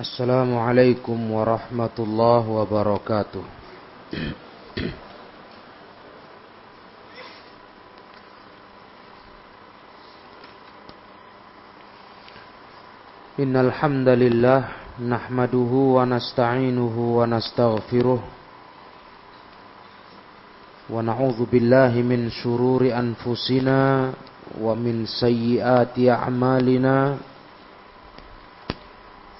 Assalamualaikum warahmatullah wabarakatuh. Innal hamdalillah wa nasta'inuhu wa nastaghfiruh wa na'udzu billahi min shururi anfusina wa min sayyiati a'malina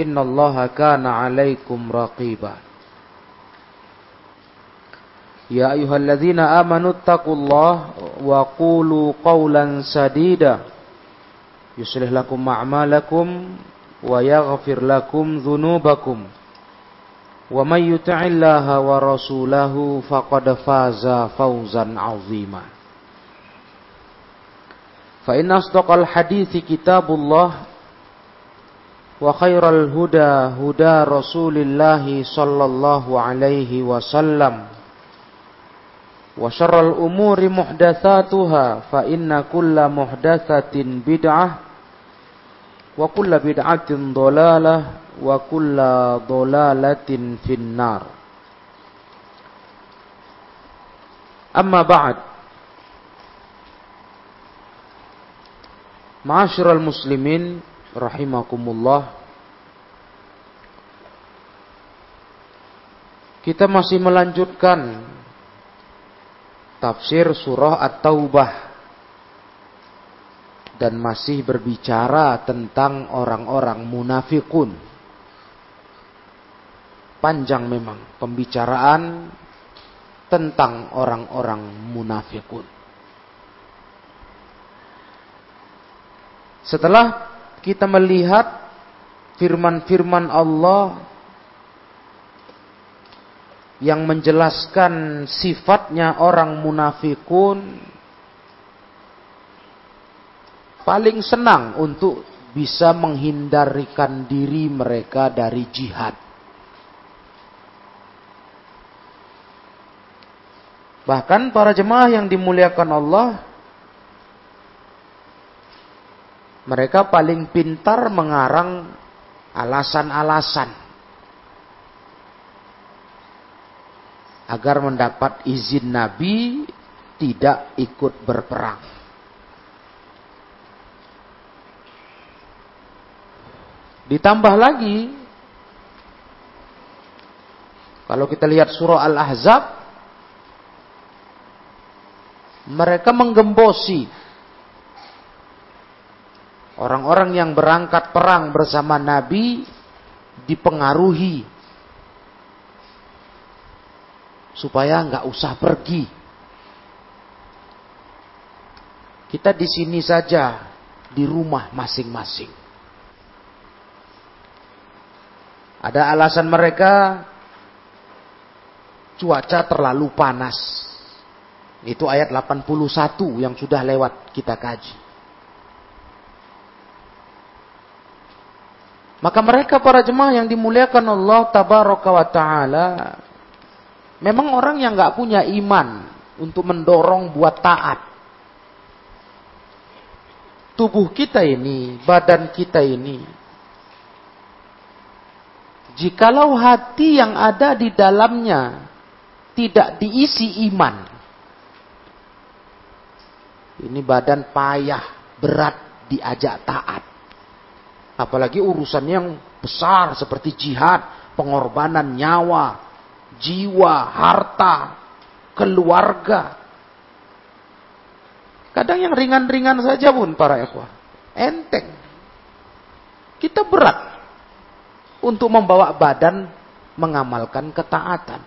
إن الله كان عليكم رقيبا يا أيها الذين آمنوا اتقوا الله وقولوا قولا سديدا يصلح لكم أعمالكم ويغفر لكم ذنوبكم ومن يطع الله ورسوله فقد فاز فوزا عظيما فإن أصدق الحديث كتاب الله وخير الهدى هدى رسول الله صلى الله عليه وسلم وشر الأمور محدثاتها فإن كل محدثة بدعة وكل بدعة ضلالة وكل ضلالة في النار أما بعد معاشر المسلمين rahimakumullah Kita masih melanjutkan tafsir surah At-Taubah dan masih berbicara tentang orang-orang munafikun. Panjang memang pembicaraan tentang orang-orang munafikun. Setelah kita melihat firman-firman Allah yang menjelaskan sifatnya orang munafikun paling senang untuk bisa menghindarikan diri mereka dari jihad. Bahkan para jemaah yang dimuliakan Allah mereka paling pintar mengarang alasan-alasan agar mendapat izin Nabi tidak ikut berperang. Ditambah lagi, kalau kita lihat surah Al-Ahzab, mereka menggembosi Orang-orang yang berangkat perang bersama Nabi dipengaruhi supaya nggak usah pergi. Kita di sini saja di rumah masing-masing. Ada alasan mereka cuaca terlalu panas. Itu ayat 81 yang sudah lewat kita kaji. Maka mereka para jemaah yang dimuliakan Allah tabaraka wa taala memang orang yang nggak punya iman untuk mendorong buat taat. Tubuh kita ini, badan kita ini jikalau hati yang ada di dalamnya tidak diisi iman ini badan payah, berat diajak taat. Apalagi urusannya yang besar seperti jihad, pengorbanan nyawa, jiwa, harta, keluarga. Kadang yang ringan-ringan saja pun para ikhwah. Enteng. Kita berat untuk membawa badan mengamalkan ketaatan.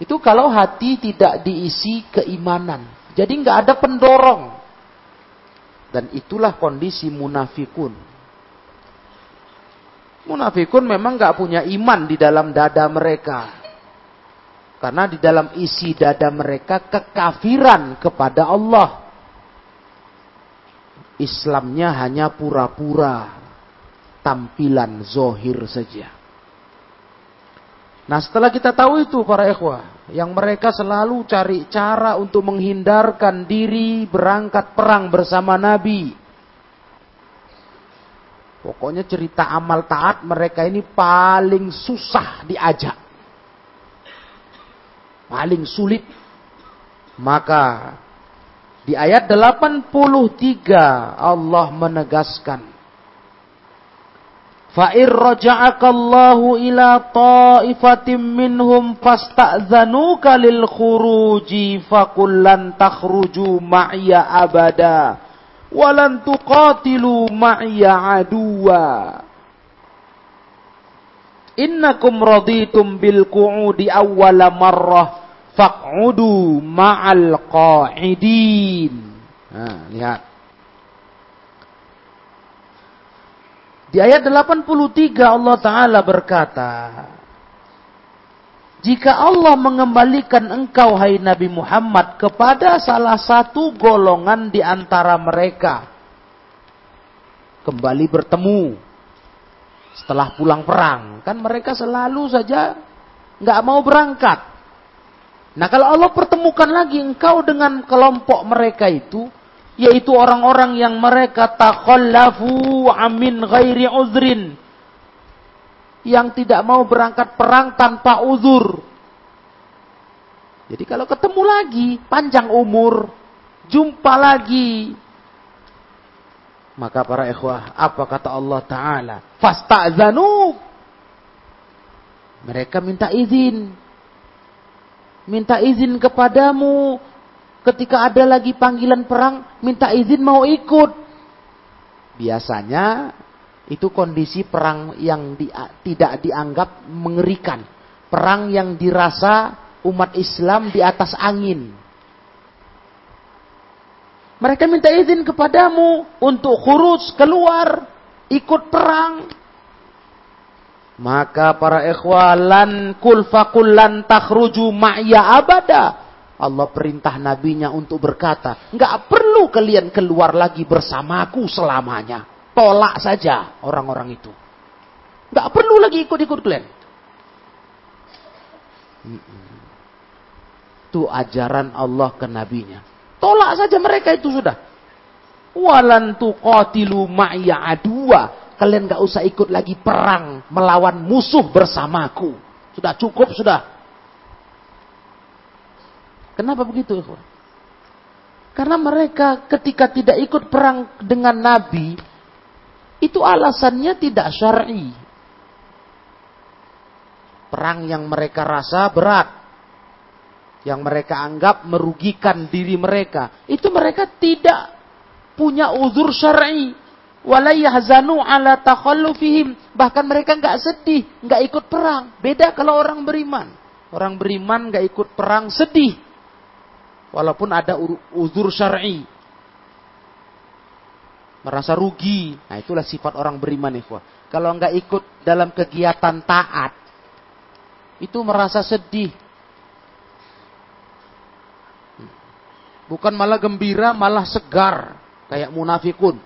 Itu kalau hati tidak diisi keimanan. Jadi nggak ada pendorong. Dan itulah kondisi munafikun. Munafikun memang nggak punya iman di dalam dada mereka. Karena di dalam isi dada mereka kekafiran kepada Allah. Islamnya hanya pura-pura. Tampilan zohir saja. Nah setelah kita tahu itu para ikhwah. Yang mereka selalu cari cara untuk menghindarkan diri berangkat perang bersama Nabi. Pokoknya cerita amal taat mereka ini paling susah diajak. Paling sulit. Maka di ayat 83 Allah menegaskan Fa'ir raja'akallahu ila ta'ifatim minhum fasta'zanuka lil khuruji fakullan takhruju ma'ya abada walan tuqatilu ma'ya aduwa. Innakum raditum bil qu'udi awwala marrah faq'udu ma'al qa'idin. Nah, lihat. Di ayat 83 Allah Ta'ala berkata, Jika Allah mengembalikan engkau hai Nabi Muhammad kepada salah satu golongan di antara mereka. Kembali bertemu. Setelah pulang perang. Kan mereka selalu saja nggak mau berangkat. Nah kalau Allah pertemukan lagi engkau dengan kelompok mereka itu yaitu orang-orang yang mereka takhallafu amin ghairi uzrin yang tidak mau berangkat perang tanpa uzur. Jadi kalau ketemu lagi, panjang umur, jumpa lagi. Maka para ikhwah, apa kata Allah Ta'ala? Fasta'zanu. Mereka minta izin. Minta izin kepadamu ketika ada lagi panggilan perang, minta izin mau ikut. Biasanya itu kondisi perang yang di, tidak dianggap mengerikan. Perang yang dirasa umat Islam di atas angin. Mereka minta izin kepadamu untuk khurus keluar, ikut perang. Maka para ikhwalan kul fakullan takhruju ma'ya abada Allah perintah nabinya untuk berkata, nggak perlu kalian keluar lagi bersamaku selamanya. Tolak saja orang-orang itu. Nggak perlu lagi ikut-ikut kalian. Itu ajaran Allah ke nabinya. Tolak saja mereka itu sudah. Walan tuqatilu ma'ya adua. Kalian nggak usah ikut lagi perang melawan musuh bersamaku. Sudah cukup sudah. Kenapa begitu? Karena mereka ketika tidak ikut perang dengan Nabi, itu alasannya tidak syar'i. Perang yang mereka rasa berat, yang mereka anggap merugikan diri mereka, itu mereka tidak punya uzur syar'i. Walayahzanu ala takhallufihim. Bahkan mereka nggak sedih, nggak ikut perang. Beda kalau orang beriman. Orang beriman nggak ikut perang sedih walaupun ada uzur syar'i. Merasa rugi. Nah, itulah sifat orang beriman, ikhwah. Kalau enggak ikut dalam kegiatan taat, itu merasa sedih. Bukan malah gembira, malah segar. Kayak munafikun.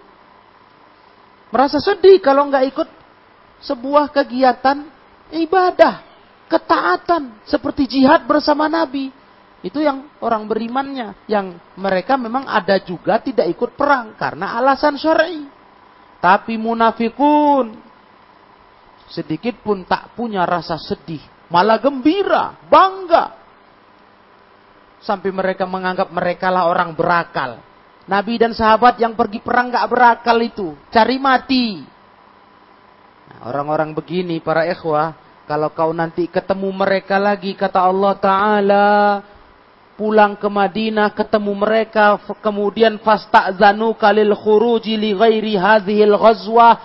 Merasa sedih kalau enggak ikut sebuah kegiatan ibadah, ketaatan. Seperti jihad bersama Nabi. Itu yang orang berimannya. Yang mereka memang ada juga tidak ikut perang. Karena alasan syar'i. Tapi munafikun. Sedikit pun tak punya rasa sedih. Malah gembira. Bangga. Sampai mereka menganggap mereka lah orang berakal. Nabi dan sahabat yang pergi perang gak berakal itu. Cari mati. Nah, orang-orang begini para ikhwah. Kalau kau nanti ketemu mereka lagi, kata Allah Ta'ala, pulang ke Madinah, ketemu mereka, kemudian fasta'zanu kalil khuruji li ghairi hadhil ghazwah,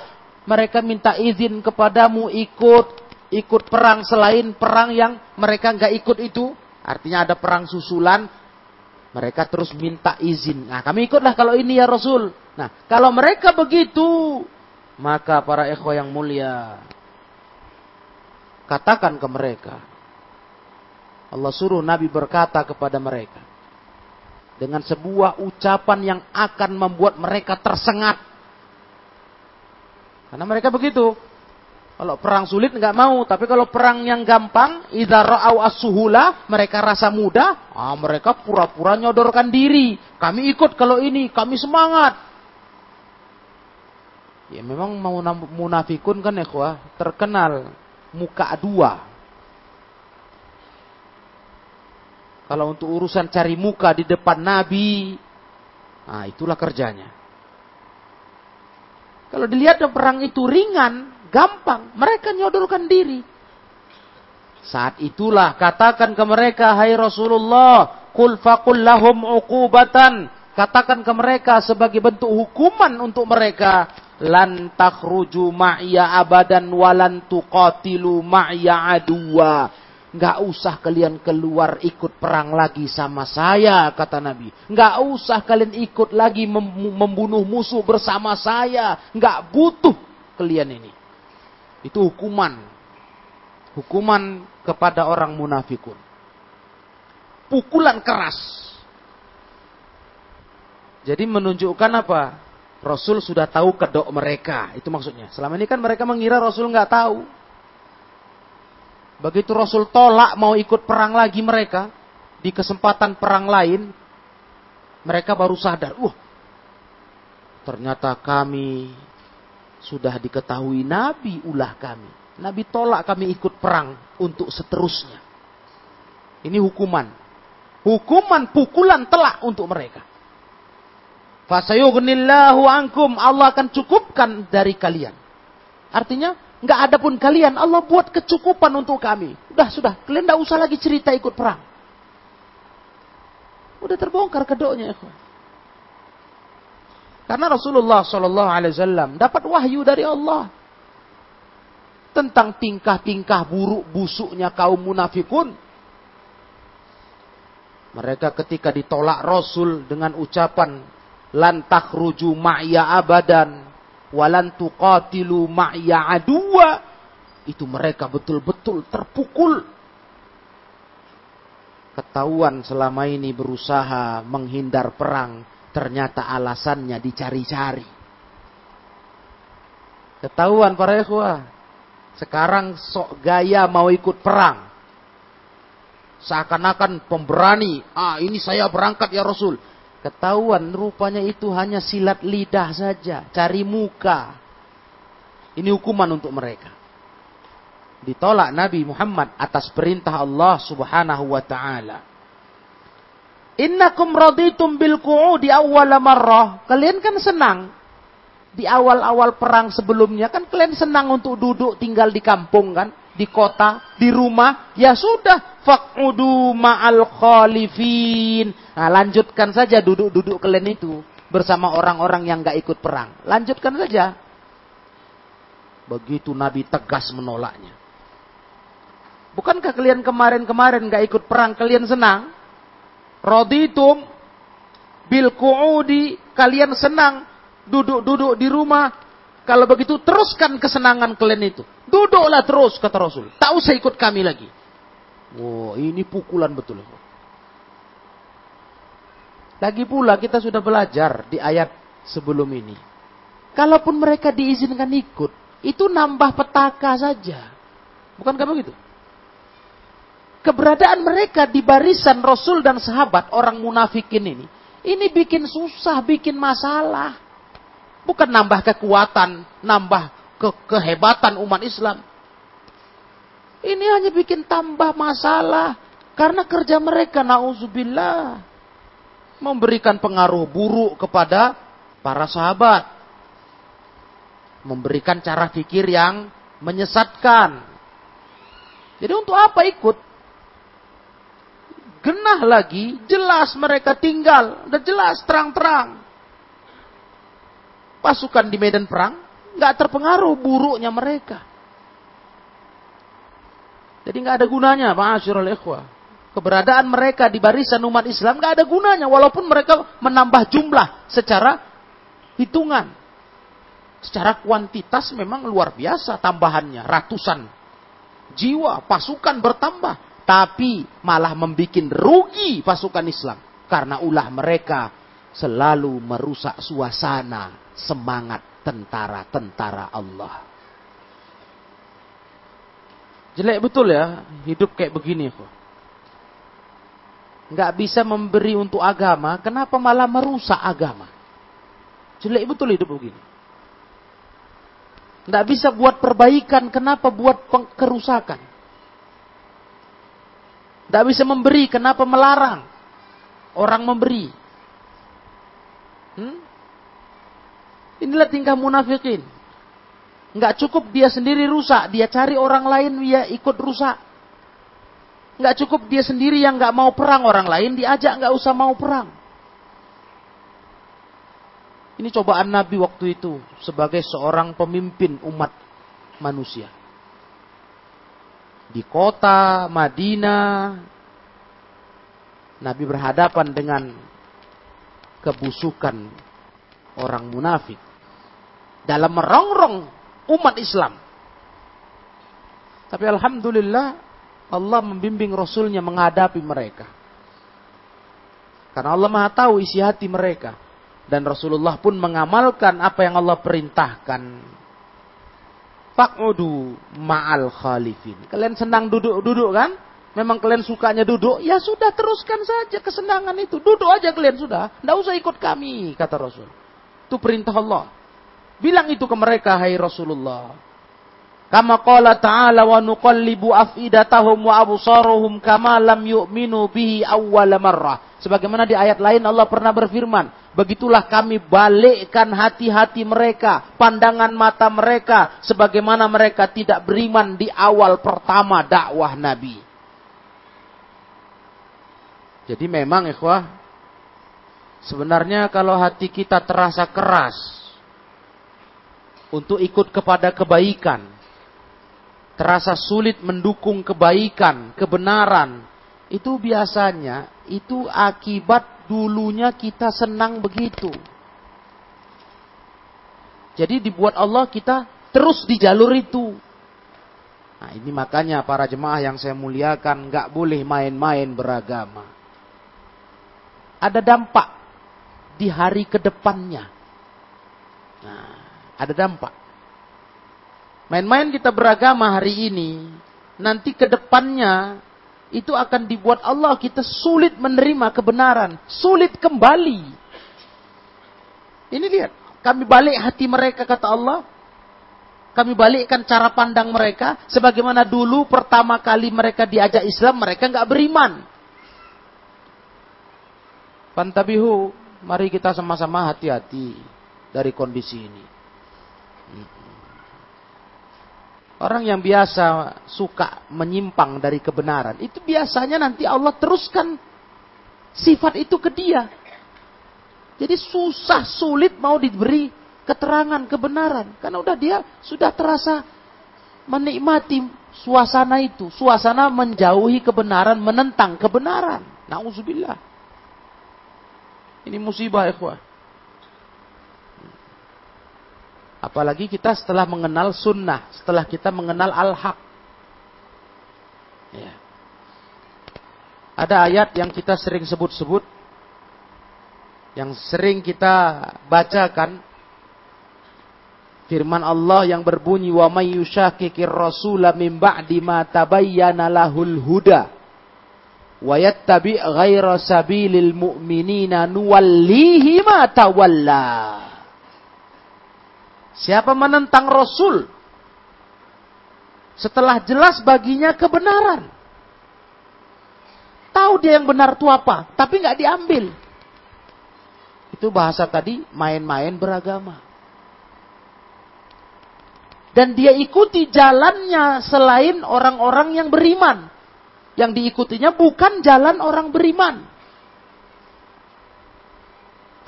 mereka minta izin kepadamu ikut, ikut perang selain perang yang mereka nggak ikut itu. Artinya ada perang susulan, mereka terus minta izin. Nah, kami ikutlah kalau ini ya Rasul. Nah, kalau mereka begitu, maka para ikhwah yang mulia, Katakan ke mereka. Allah suruh Nabi berkata kepada mereka. Dengan sebuah ucapan yang akan membuat mereka tersengat. Karena mereka begitu. Kalau perang sulit nggak mau, tapi kalau perang yang gampang, idza ra'au as-suhula, mereka rasa mudah, ah mereka pura-pura nyodorkan diri. Kami ikut kalau ini, kami semangat. Ya memang mau munafikun kan ikhwah, terkenal muka dua. Kalau untuk urusan cari muka di depan Nabi, nah itulah kerjanya. Kalau dilihat perang itu ringan, gampang, mereka nyodorkan diri. Saat itulah katakan ke mereka, hai Rasulullah, kul faqul lahum uqubatan. Katakan ke mereka sebagai bentuk hukuman untuk mereka lan takhruju ma'ya abadan walan tuqatilu ma'ya aduwa. Enggak usah kalian keluar ikut perang lagi sama saya, kata Nabi. Enggak usah kalian ikut lagi membunuh musuh bersama saya. Enggak butuh kalian ini. Itu hukuman. Hukuman kepada orang munafikun. Pukulan keras. Jadi menunjukkan apa? Rasul sudah tahu kedok mereka. Itu maksudnya. Selama ini kan mereka mengira Rasul nggak tahu. Begitu Rasul tolak mau ikut perang lagi mereka. Di kesempatan perang lain. Mereka baru sadar. Uh, ternyata kami sudah diketahui Nabi ulah kami. Nabi tolak kami ikut perang untuk seterusnya. Ini hukuman. Hukuman pukulan telak untuk mereka. Fasayughnillahu ankum. Allah akan cukupkan dari kalian. Artinya, nggak ada pun kalian. Allah buat kecukupan untuk kami. Udah, sudah. Kalian nggak usah lagi cerita ikut perang. Udah terbongkar kedoknya. Karena Rasulullah Shallallahu Alaihi Wasallam dapat wahyu dari Allah tentang tingkah-tingkah buruk busuknya kaum munafikun. Mereka ketika ditolak Rasul dengan ucapan lan takhruju ma'ya abadan walan tuqatilu ma'ya aduwa. Itu mereka betul-betul terpukul. Ketahuan selama ini berusaha menghindar perang. Ternyata alasannya dicari-cari. Ketahuan para ikhwah. Sekarang sok gaya mau ikut perang. Seakan-akan pemberani ah ini saya berangkat ya Rasul Ketahuan rupanya itu hanya silat lidah saja, cari muka. Ini hukuman untuk mereka. Ditolak Nabi Muhammad atas perintah Allah Subhanahu wa taala. Innakum raditum bil di awal marrah. Kalian kan senang di awal-awal perang sebelumnya kan kalian senang untuk duduk tinggal di kampung kan? Di kota, di rumah, ya sudah, fakudu ma'al khalifin. Nah, lanjutkan saja duduk-duduk kalian itu bersama orang-orang yang gak ikut perang. Lanjutkan saja. Begitu Nabi tegas menolaknya. Bukankah kalian kemarin-kemarin gak ikut perang, kalian senang? Roditum bil ku'udi, kalian senang duduk-duduk di rumah, kalau begitu teruskan kesenangan kalian itu. Duduklah terus kata Rasul. Tak usah ikut kami lagi. Wow, ini pukulan betul. Lagi pula kita sudah belajar di ayat sebelum ini. Kalaupun mereka diizinkan ikut, itu nambah petaka saja. Bukankah begitu? Keberadaan mereka di barisan Rasul dan sahabat orang munafikin ini, ini bikin susah, bikin masalah. Bukan nambah kekuatan, nambah ke kehebatan umat Islam. Ini hanya bikin tambah masalah. Karena kerja mereka, na'udzubillah. Memberikan pengaruh buruk kepada para sahabat. Memberikan cara pikir yang menyesatkan. Jadi untuk apa ikut? Genah lagi, jelas mereka tinggal, udah jelas terang-terang. Pasukan di medan perang nggak terpengaruh buruknya mereka. Jadi nggak ada gunanya, ma'asyiral ikhwah. Keberadaan mereka di barisan umat Islam nggak ada gunanya, walaupun mereka menambah jumlah secara hitungan. Secara kuantitas memang luar biasa tambahannya, ratusan jiwa, pasukan bertambah. Tapi malah membuat rugi pasukan Islam. Karena ulah mereka selalu merusak suasana semangat tentara-tentara Allah. Jelek betul ya hidup kayak begini. Nggak bisa memberi untuk agama, kenapa malah merusak agama? Jelek betul hidup begini. Nggak bisa buat perbaikan, kenapa buat kerusakan? Nggak bisa memberi, kenapa melarang orang memberi? Hmm? Inilah tingkah munafikin. Nggak cukup dia sendiri rusak, dia cari orang lain dia ikut rusak. Nggak cukup dia sendiri yang nggak mau perang orang lain diajak nggak usah mau perang. Ini cobaan Nabi waktu itu sebagai seorang pemimpin umat manusia. Di kota Madinah, Nabi berhadapan dengan kebusukan orang munafik dalam merongrong umat Islam. Tapi Alhamdulillah Allah membimbing Rasulnya menghadapi mereka. Karena Allah maha tahu isi hati mereka. Dan Rasulullah pun mengamalkan apa yang Allah perintahkan. Fak'udu ma'al khalifin. Kalian senang duduk-duduk kan? Memang kalian sukanya duduk? Ya sudah teruskan saja kesenangan itu. Duduk aja kalian sudah. Tidak usah ikut kami, kata Rasul. Itu perintah Allah. Bilang itu ke mereka, hai Rasulullah. Kama qala ta'ala wa nuqallibu afidatahum wa absaruhum kama lam yu'minu bihi awwala marrah. Sebagaimana di ayat lain Allah pernah berfirman, begitulah kami balikkan hati-hati mereka, pandangan mata mereka sebagaimana mereka tidak beriman di awal pertama dakwah Nabi. Jadi memang ikhwah sebenarnya kalau hati kita terasa keras untuk ikut kepada kebaikan, terasa sulit mendukung kebaikan, kebenaran, itu biasanya itu akibat dulunya kita senang begitu. Jadi dibuat Allah kita terus di jalur itu. Nah ini makanya para jemaah yang saya muliakan nggak boleh main-main beragama. Ada dampak di hari ke depannya. Nah, ada dampak. Main-main kita beragama hari ini, nanti ke depannya itu akan dibuat Allah kita sulit menerima kebenaran, sulit kembali. Ini lihat, kami balik hati mereka kata Allah. Kami balikkan cara pandang mereka sebagaimana dulu pertama kali mereka diajak Islam mereka nggak beriman. Pantabihu, mari kita sama-sama hati-hati dari kondisi ini. Orang yang biasa suka menyimpang dari kebenaran, itu biasanya nanti Allah teruskan sifat itu ke dia. Jadi susah, sulit mau diberi keterangan kebenaran. Karena udah dia sudah terasa menikmati suasana itu. Suasana menjauhi kebenaran, menentang kebenaran. Nauzubillah. Ini musibah ikhwah. Apalagi kita setelah mengenal sunnah, setelah kita mengenal al-haq. Ya. Ada ayat yang kita sering sebut-sebut, yang sering kita bacakan. Firman Allah yang berbunyi wa may yushakikir rasula min ba'di ma tabayyana lahul huda wa yattabi ghaira sabilil mu'minina nuwallihi ma Siapa menentang Rasul setelah jelas baginya kebenaran. Tahu dia yang benar itu apa, tapi nggak diambil. Itu bahasa tadi main-main beragama. Dan dia ikuti jalannya selain orang-orang yang beriman. Yang diikutinya bukan jalan orang beriman.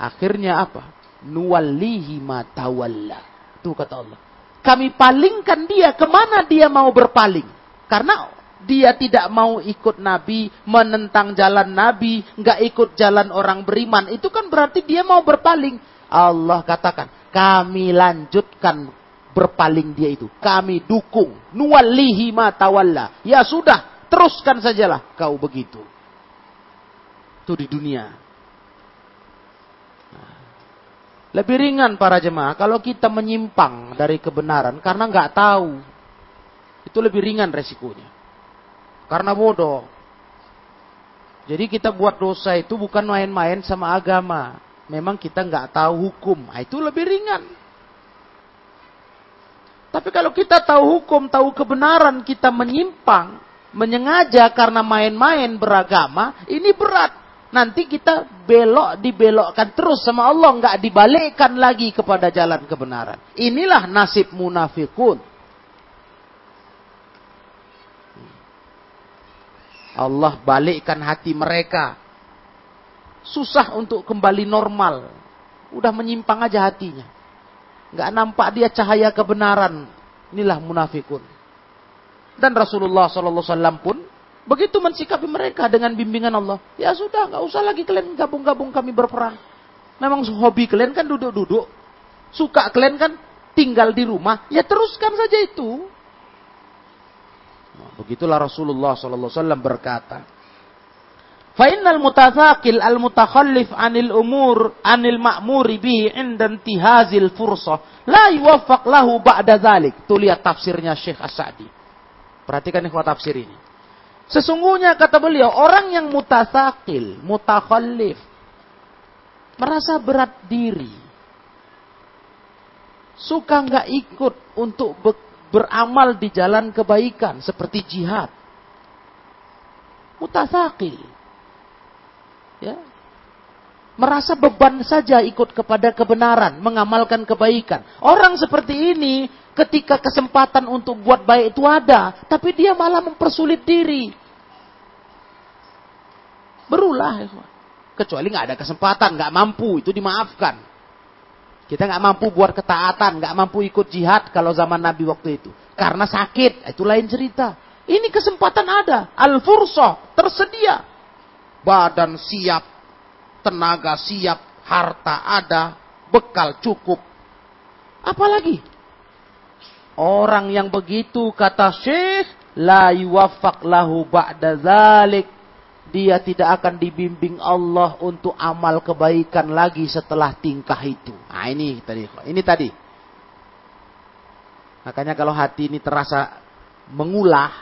Akhirnya apa? Nuwallihi ma tawalla. Itu kata Allah. Kami palingkan dia ke mana dia mau berpaling. Karena dia tidak mau ikut Nabi, menentang jalan Nabi, nggak ikut jalan orang beriman. Itu kan berarti dia mau berpaling. Allah katakan, kami lanjutkan berpaling dia itu. Kami dukung. Nuwallihi ma tawalla. Ya sudah, teruskan sajalah kau begitu. Itu di dunia. Lebih ringan para jemaah kalau kita menyimpang dari kebenaran karena nggak tahu. Itu lebih ringan resikonya. Karena bodoh. Jadi kita buat dosa itu bukan main-main sama agama. Memang kita nggak tahu hukum. Nah, itu lebih ringan. Tapi kalau kita tahu hukum, tahu kebenaran, kita menyimpang, menyengaja karena main-main beragama, ini berat nanti kita belok dibelokkan terus sama Allah nggak dibalikkan lagi kepada jalan kebenaran. Inilah nasib munafikun. Allah balikkan hati mereka. Susah untuk kembali normal. Udah menyimpang aja hatinya. Nggak nampak dia cahaya kebenaran. Inilah munafikun. Dan Rasulullah SAW pun Begitu mensikapi mereka dengan bimbingan Allah. Ya sudah, nggak usah lagi kalian gabung-gabung kami berperang. Memang hobi kalian kan duduk-duduk. Suka kalian kan tinggal di rumah. Ya teruskan saja itu. Nah, begitulah Rasulullah SAW berkata. Fa'innal mutathakil al-mutakhallif anil umur anil ma'muri bihi inda intihazil fursah la yuwaffaq lahu ba'da dhalik. Itu lihat tafsirnya Syekh As-Sa'di. Perhatikan ikhwat tafsir ini. Sesungguhnya kata beliau, orang yang mutasakil, mutakhallif, merasa berat diri, suka nggak ikut untuk beramal di jalan kebaikan seperti jihad. Mutasakil. Ya. Merasa beban saja ikut kepada kebenaran, mengamalkan kebaikan. Orang seperti ini ketika kesempatan untuk buat baik itu ada, tapi dia malah mempersulit diri. Berulah. Kecuali nggak ada kesempatan, nggak mampu, itu dimaafkan. Kita nggak mampu buat ketaatan, nggak mampu ikut jihad kalau zaman Nabi waktu itu. Karena sakit, itu lain cerita. Ini kesempatan ada. Al-fursah, tersedia. Badan siap, tenaga siap, harta ada, bekal cukup. Apalagi? Orang yang begitu kata Syekh, la yuwaffaq lahu ba'da zalik dia tidak akan dibimbing Allah untuk amal kebaikan lagi setelah tingkah itu. Nah ini tadi, ini tadi. Makanya kalau hati ini terasa mengulah,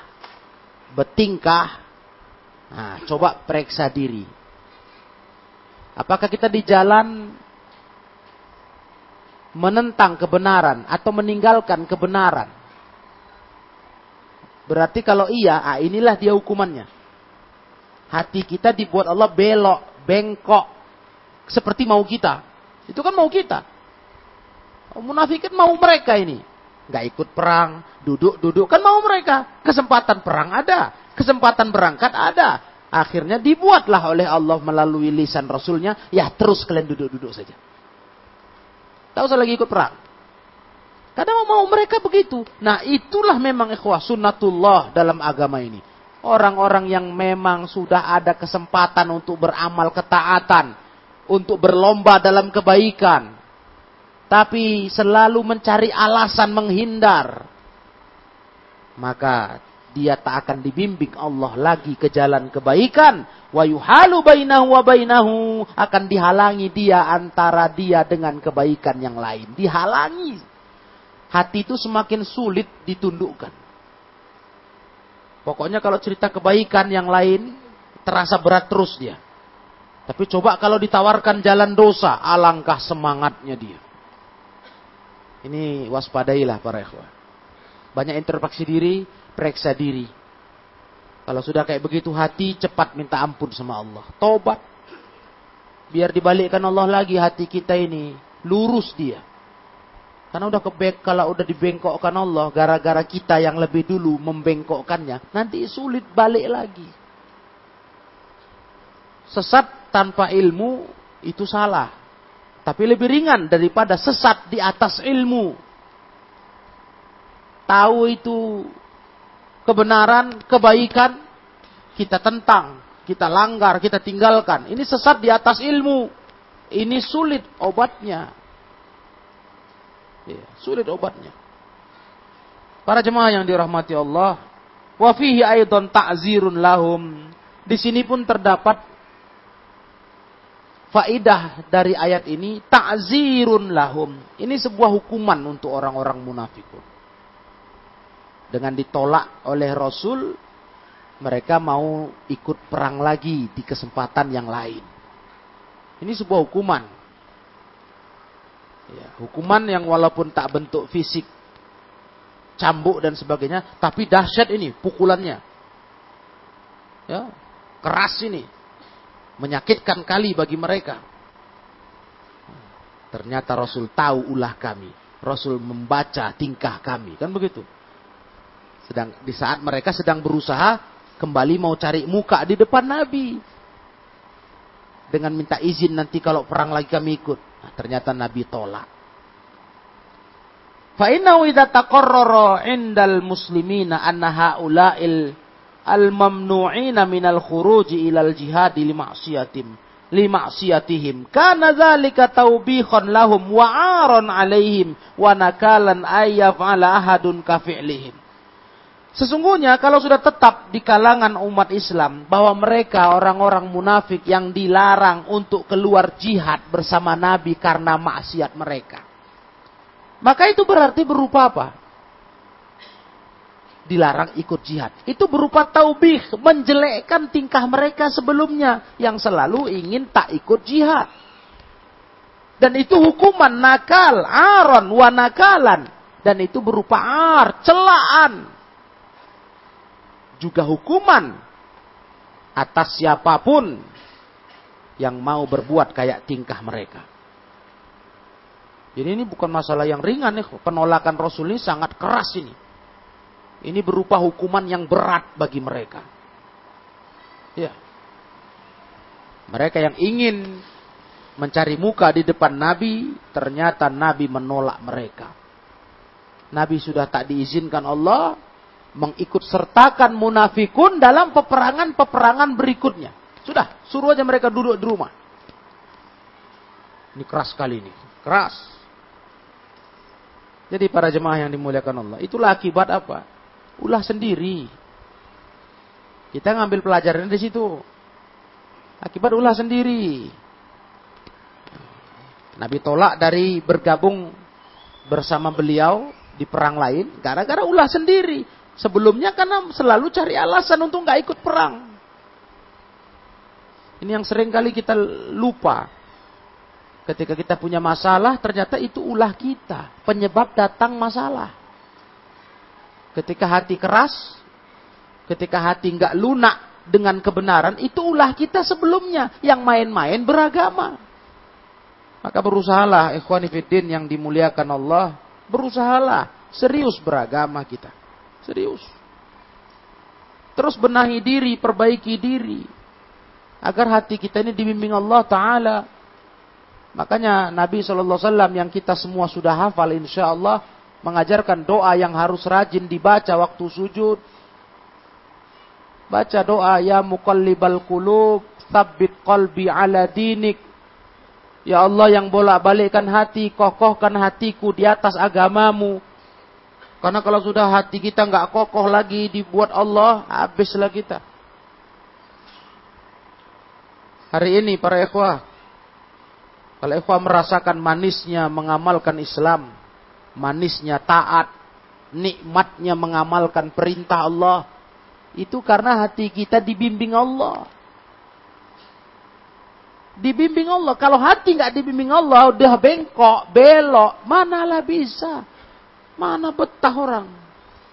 bertingkah, nah, coba periksa diri. Apakah kita di jalan menentang kebenaran atau meninggalkan kebenaran? Berarti kalau iya, ah inilah dia hukumannya. Hati kita dibuat Allah belok, bengkok. Seperti mau kita. Itu kan mau kita. Munafikin mau mereka ini. Gak ikut perang, duduk-duduk. Kan mau mereka. Kesempatan perang ada. Kesempatan berangkat ada. Akhirnya dibuatlah oleh Allah melalui lisan Rasulnya. Ya terus kalian duduk-duduk saja. Tak usah lagi ikut perang. Kadang mau mereka begitu. Nah itulah memang ikhwah sunnatullah dalam agama ini. Orang-orang yang memang sudah ada kesempatan untuk beramal ketaatan, untuk berlomba dalam kebaikan, tapi selalu mencari alasan menghindar, maka dia tak akan dibimbing Allah lagi ke jalan kebaikan. Wa yuhalu bainahu wa bainahu akan dihalangi dia antara dia dengan kebaikan yang lain. Dihalangi. Hati itu semakin sulit ditundukkan. Pokoknya kalau cerita kebaikan yang lain, terasa berat terus dia. Tapi coba kalau ditawarkan jalan dosa, alangkah semangatnya dia. Ini waspadailah para ikhwah. Banyak introspeksi diri, periksa diri. Kalau sudah kayak begitu hati, cepat minta ampun sama Allah. Tobat. Biar dibalikkan Allah lagi hati kita ini. Lurus dia. Karena udah kebek kalau udah dibengkokkan Allah gara-gara kita yang lebih dulu membengkokkannya, nanti sulit balik lagi. Sesat tanpa ilmu itu salah. Tapi lebih ringan daripada sesat di atas ilmu. Tahu itu kebenaran, kebaikan, kita tentang, kita langgar, kita tinggalkan. Ini sesat di atas ilmu. Ini sulit obatnya. Ya, sulit obatnya. Para jemaah yang dirahmati Allah, wa fihi ta'zirun lahum. Di sini pun terdapat faidah dari ayat ini ta'zirun lahum. Ini sebuah hukuman untuk orang-orang munafikun. Dengan ditolak oleh Rasul, mereka mau ikut perang lagi di kesempatan yang lain. Ini sebuah hukuman Ya, hukuman yang walaupun tak bentuk fisik, cambuk dan sebagainya, tapi dahsyat ini pukulannya. Ya, keras ini. Menyakitkan kali bagi mereka. Ternyata Rasul tahu ulah kami. Rasul membaca tingkah kami. Kan begitu. Sedang di saat mereka sedang berusaha kembali mau cari muka di depan Nabi. Dengan minta izin nanti kalau perang lagi kami ikut. Nah, ternyata Nabi tolak. Fa innahu idza 'indal muslimina anna haula'il al-mamnu'ina minal khuruji ilal jihad li ma'siyatim li ma'siyatihim kana dzalika tawbihan lahum wa 'aran 'alaihim wa nakalan ay yaf'ala ahadun ka fi'lihim Sesungguhnya kalau sudah tetap di kalangan umat Islam bahwa mereka orang-orang munafik yang dilarang untuk keluar jihad bersama Nabi karena maksiat mereka. Maka itu berarti berupa apa? Dilarang ikut jihad. Itu berupa taubih, menjelekkan tingkah mereka sebelumnya yang selalu ingin tak ikut jihad. Dan itu hukuman nakal, aron, wanakalan. Dan itu berupa ar, celaan, juga hukuman atas siapa pun yang mau berbuat kayak tingkah mereka. Jadi ini bukan masalah yang ringan nih, penolakan Rasul ini sangat keras ini. Ini berupa hukuman yang berat bagi mereka. Ya. Mereka yang ingin mencari muka di depan Nabi, ternyata Nabi menolak mereka. Nabi sudah tak diizinkan Allah, mengikut sertakan munafikun dalam peperangan-peperangan berikutnya. Sudah, suruh aja mereka duduk di rumah. Ini keras sekali ini, keras. Jadi para jemaah yang dimuliakan Allah, itulah akibat apa? Ulah sendiri. Kita ngambil pelajaran di situ. Akibat ulah sendiri. Nabi tolak dari bergabung bersama beliau di perang lain gara-gara ulah sendiri. Sebelumnya karena selalu cari alasan untuk nggak ikut perang. Ini yang sering kali kita lupa. Ketika kita punya masalah, ternyata itu ulah kita. Penyebab datang masalah. Ketika hati keras, ketika hati nggak lunak dengan kebenaran, itu ulah kita sebelumnya. Yang main-main beragama. Maka berusahalah ikhwanifidin yang dimuliakan Allah. Berusahalah serius beragama kita. Serius. Terus benahi diri, perbaiki diri. Agar hati kita ini dibimbing Allah Ta'ala. Makanya Nabi SAW yang kita semua sudah hafal insya Allah. Mengajarkan doa yang harus rajin dibaca waktu sujud. Baca doa ya muqallibal qulub. Thabbit qalbi ala dinik. Ya Allah yang bolak-balikkan hati, kokohkan hatiku di atas agamamu. Karena kalau sudah hati kita nggak kokoh lagi dibuat Allah, habislah kita. Hari ini para ikhwah, kalau ikhwah merasakan manisnya mengamalkan Islam, manisnya taat, nikmatnya mengamalkan perintah Allah, itu karena hati kita dibimbing Allah. Dibimbing Allah. Kalau hati nggak dibimbing Allah, udah bengkok, belok, manalah bisa. Mana betah orang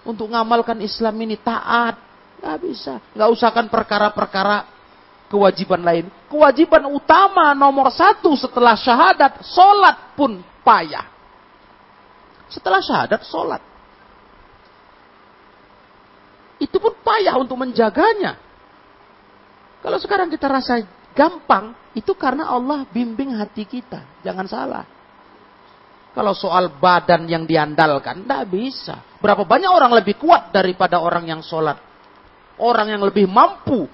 untuk ngamalkan Islam ini taat. Gak bisa. Gak usahkan perkara-perkara kewajiban lain. Kewajiban utama nomor satu setelah syahadat, sholat pun payah. Setelah syahadat, sholat. Itu pun payah untuk menjaganya. Kalau sekarang kita rasa gampang, itu karena Allah bimbing hati kita. Jangan salah. Kalau soal badan yang diandalkan, tidak bisa. Berapa banyak orang lebih kuat daripada orang yang sholat. Orang yang lebih mampu.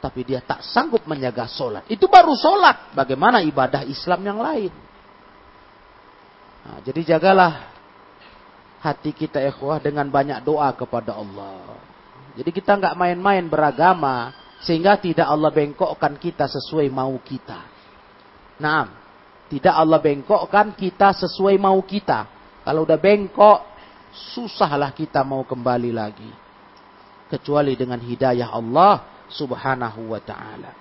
Tapi dia tak sanggup menjaga sholat. Itu baru sholat. Bagaimana ibadah Islam yang lain. Nah, jadi jagalah hati kita ikhwah dengan banyak doa kepada Allah. Jadi kita nggak main-main beragama sehingga tidak Allah bengkokkan kita sesuai mau kita. Nah, tidak Allah bengkokkan kita sesuai mau kita. Kalau udah bengkok, susahlah kita mau kembali lagi. Kecuali dengan hidayah Allah subhanahu wa ta'ala.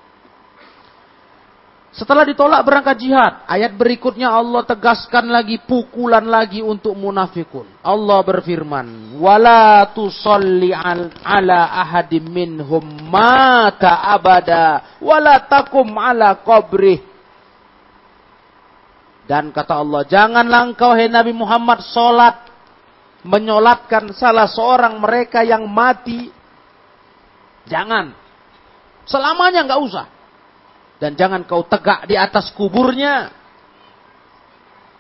Setelah ditolak berangkat jihad, ayat berikutnya Allah tegaskan lagi pukulan lagi untuk munafikun. Allah berfirman, "Wala tusalli ala ahadim minhum mata abada, wala takum ala qabrih." Dan kata Allah, janganlah engkau hai Nabi Muhammad solat menyolatkan salah seorang mereka yang mati. Jangan. Selamanya nggak usah. Dan jangan kau tegak di atas kuburnya.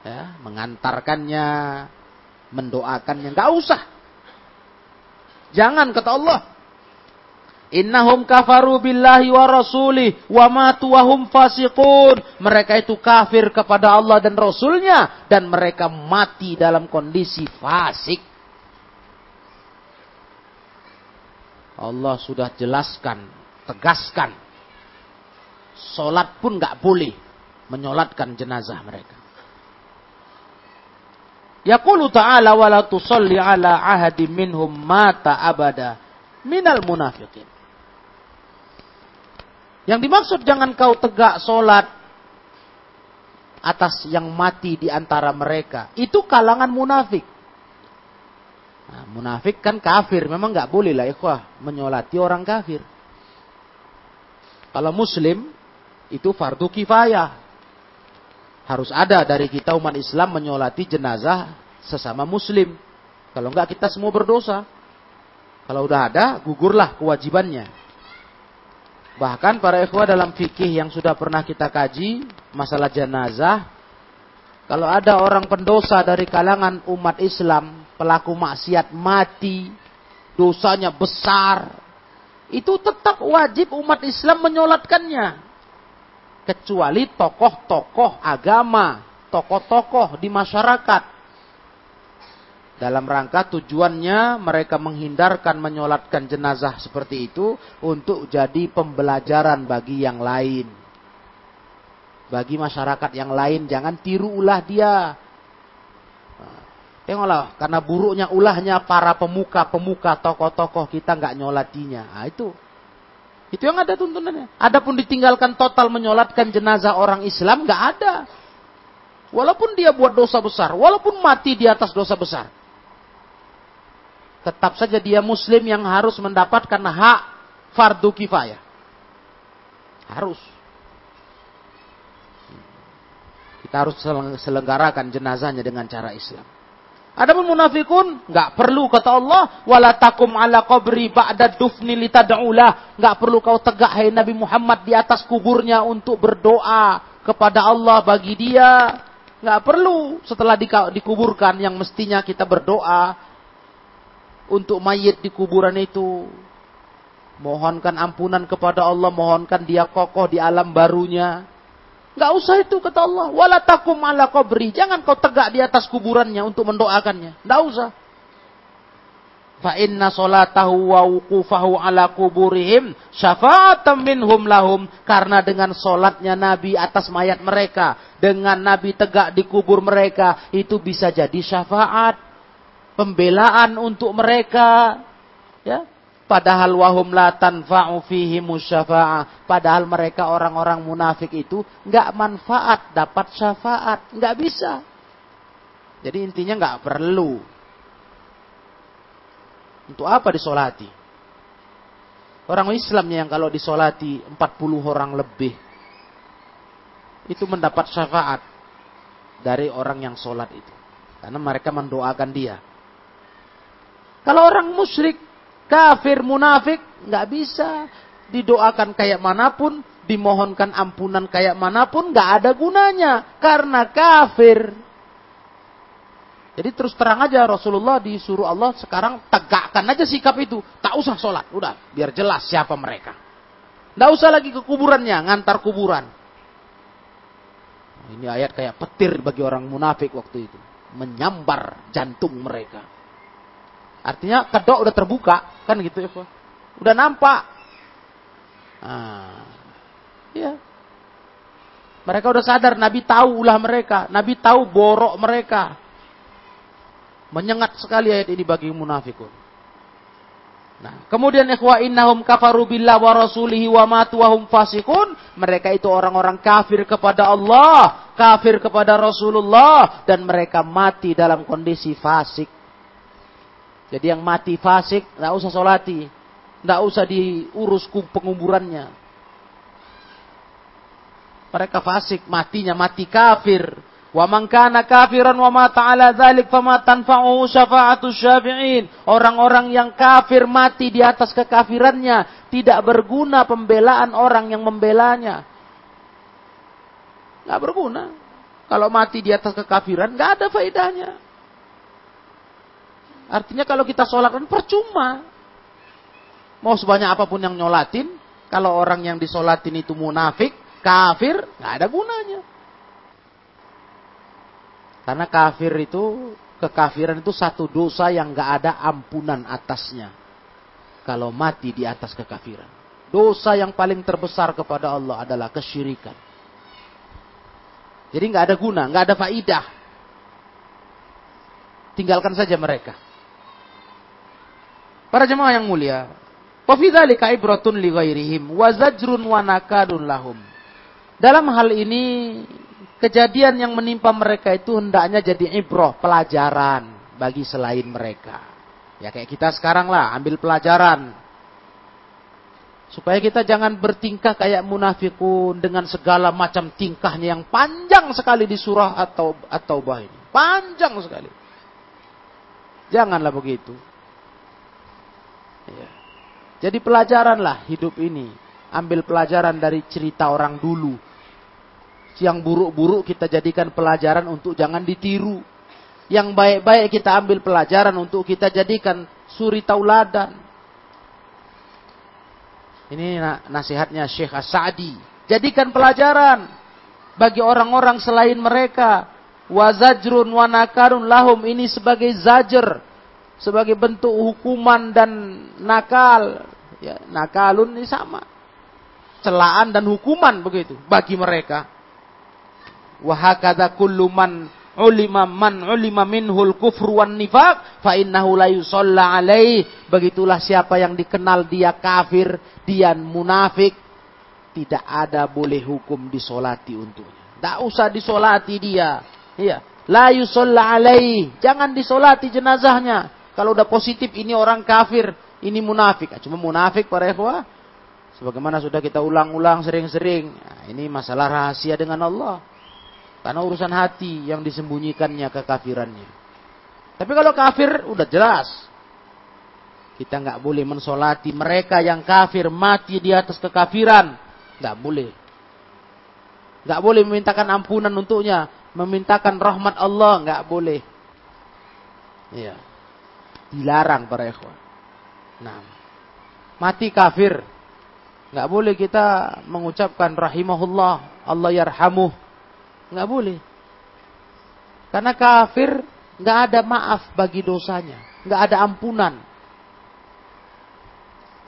Ya, mengantarkannya, mendoakannya. Nggak usah. Jangan kata Allah. Innahum kafaru billahi wa rasulih wa matu wa hum fasiqun. Mereka itu kafir kepada Allah dan Rasulnya. Dan mereka mati dalam kondisi fasik. Allah sudah jelaskan, tegaskan. Solat pun nggak boleh menyolatkan jenazah mereka. Yaqulu ta'ala wa la tusalli ala ahadi minhum mata abada minal munafiqin. Yang dimaksud jangan kau tegak solat atas yang mati di antara mereka. Itu kalangan munafik. Nah, munafik kan kafir. Memang nggak boleh lah ikhwah menyolati orang kafir. Kalau muslim itu fardu kifayah. Harus ada dari kita umat Islam menyolati jenazah sesama muslim. Kalau enggak kita semua berdosa. Kalau udah ada, gugurlah kewajibannya. Bahkan para ikhwah dalam fikih yang sudah pernah kita kaji, masalah jenazah, kalau ada orang pendosa dari kalangan umat Islam, pelaku maksiat mati, dosanya besar, itu tetap wajib umat Islam menyolatkannya. Kecuali tokoh-tokoh agama, tokoh-tokoh di masyarakat dalam rangka tujuannya mereka menghindarkan menyolatkan jenazah seperti itu untuk jadi pembelajaran bagi yang lain. Bagi masyarakat yang lain jangan tiru ulah dia. Tengoklah, karena buruknya ulahnya para pemuka-pemuka, tokoh-tokoh kita nggak nyolatinya. Nah, itu itu yang ada tuntunannya. Adapun ditinggalkan total menyolatkan jenazah orang Islam nggak ada. Walaupun dia buat dosa besar, walaupun mati di atas dosa besar tetap saja dia muslim yang harus mendapatkan hak fardu kifayah. Harus. Kita harus selenggarakan jenazahnya dengan cara Islam. Adapun munafikun nggak perlu kata Allah wala takum ala qabri ba'da dufni litad'ulah nggak perlu kau tegak hai Nabi Muhammad di atas kuburnya untuk berdoa kepada Allah bagi dia nggak perlu setelah dikuburkan yang mestinya kita berdoa untuk mayit di kuburan itu. Mohonkan ampunan kepada Allah, mohonkan dia kokoh di alam barunya. Enggak usah itu kata Allah. Wala takum ala qabri. Jangan kau tegak di atas kuburannya untuk mendoakannya. Enggak usah. Fa inna salatahu wa wuqufahu ala kuburihim syafa'atan minhum lahum. Karena dengan solatnya Nabi atas mayat mereka. Dengan Nabi tegak di kubur mereka. Itu bisa jadi syafaat pembelaan untuk mereka ya. Padahal wahum la tanfa'u fihi musyafa'ah padahal mereka orang-orang munafik itu nggak manfaat dapat syafaat. Nggak bisa. Jadi intinya nggak perlu. Untuk apa disolati? Orang Islamnya yang kalau disolati 40 orang lebih itu mendapat syafaat dari orang yang sholat itu. Karena mereka mendoakan dia. Kalau orang musyrik, kafir, munafik, nggak bisa didoakan kayak mana pun, dimohonkan ampunan kayak mana pun, nggak ada gunanya karena kafir. Jadi terus terang aja Rasulullah disuruh Allah sekarang tegakkan aja sikap itu, tak usah sholat, udah biar jelas siapa mereka. Nggak usah lagi ke kuburannya, ngantar kuburan. Ini ayat kayak petir bagi orang munafik waktu itu, menyambar jantung mereka. Artinya kedok udah terbuka, kan gitu ya, Pak. Udah nampak. Nah, ya. Mereka udah sadar, Nabi tahu ulah mereka, Nabi tahu borok mereka. Menyengat sekali ayat ini bagi munafikun. Nah, kemudian ikhwa innahum kafaru billah wa rasulihi wa matu wa hum fasikun. Mereka itu orang-orang kafir kepada Allah, kafir kepada Rasulullah dan mereka mati dalam kondisi fasik. Jadi yang mati fasik, tidak usah solati. Tidak usah diurus penguburannya. Mereka fasik, matinya mati kafir. Wa man kana kafiran wa mata ala dzalik fama tanfa'uhu syafa'atu syafi'in. Orang-orang yang kafir mati di atas kekafirannya, tidak berguna pembelaan orang yang membelanya. Enggak berguna. Kalau mati di atas kekafiran, enggak ada faedahnya. Artinya kalau kita sholat kan percuma. Mau sebanyak apa pun yang nyolatin, kalau orang yang disolatin itu munafik, kafir, nggak ada gunanya. Karena kafir itu, kekafiran itu satu dosa yang nggak ada ampunan atasnya. Kalau mati di atas kekafiran. Dosa yang paling terbesar kepada Allah adalah kesyirikan. Jadi nggak ada guna, nggak ada faidah. Tinggalkan saja mereka. Para jemaah yang mulia, wa ibratun li ghairihim wa zajrun wa nakadun lahum. Dalam hal ini kejadian yang menimpa mereka itu hendaknya jadi ibrah, pelajaran bagi selain mereka. Ya kayak kita sekarang lah, ambil pelajaran. Supaya kita jangan bertingkah kayak munafikun dengan segala macam tingkahnya yang panjang sekali di surah atau atau bah ini. Panjang sekali. Janganlah begitu. Ya. Jadi pelajaranlah hidup ini. Ambil pelajaran dari cerita orang dulu. Yang buruk-buruk kita jadikan pelajaran untuk jangan ditiru. Yang baik-baik kita ambil pelajaran untuk kita jadikan suri tauladan. Ini nasihatnya Syekh As-Sa'di. Jadikan pelajaran bagi orang-orang selain mereka. Wazajrun wanakarun lahum ini sebagai zajer sebagai bentuk hukuman dan nakal. Ya, nakalun ini sama. Celaan dan hukuman begitu bagi mereka. Wahakada kullu man ulima man ulima minhul kufru wan nifaq fa innahu la yusalla alaih. Begitulah siapa yang dikenal dia kafir, dia munafik, tidak ada boleh hukum disolati untuknya. Tidak usah disolati dia. Iya. La yusalla alaih. Jangan disolati jenazahnya. Kalau udah positif ini orang kafir, ini munafik. Cuma munafik para ikhwah. Sebagaimana sudah kita ulang-ulang sering-sering. Nah, ini masalah rahasia dengan Allah. Karena urusan hati yang disembunyikannya kekafirannya. Tapi kalau kafir udah jelas. Kita nggak boleh mensolati mereka yang kafir mati di atas kekafiran. Nggak boleh. Nggak boleh memintakan ampunan untuknya. Memintakan rahmat Allah. Nggak boleh. Iya. Dilarang para ikhwan. Nah, mati kafir. Nggak boleh kita mengucapkan rahimahullah, Allah yarhamuh. Nggak boleh. Karena kafir nggak ada maaf bagi dosanya. Nggak ada ampunan.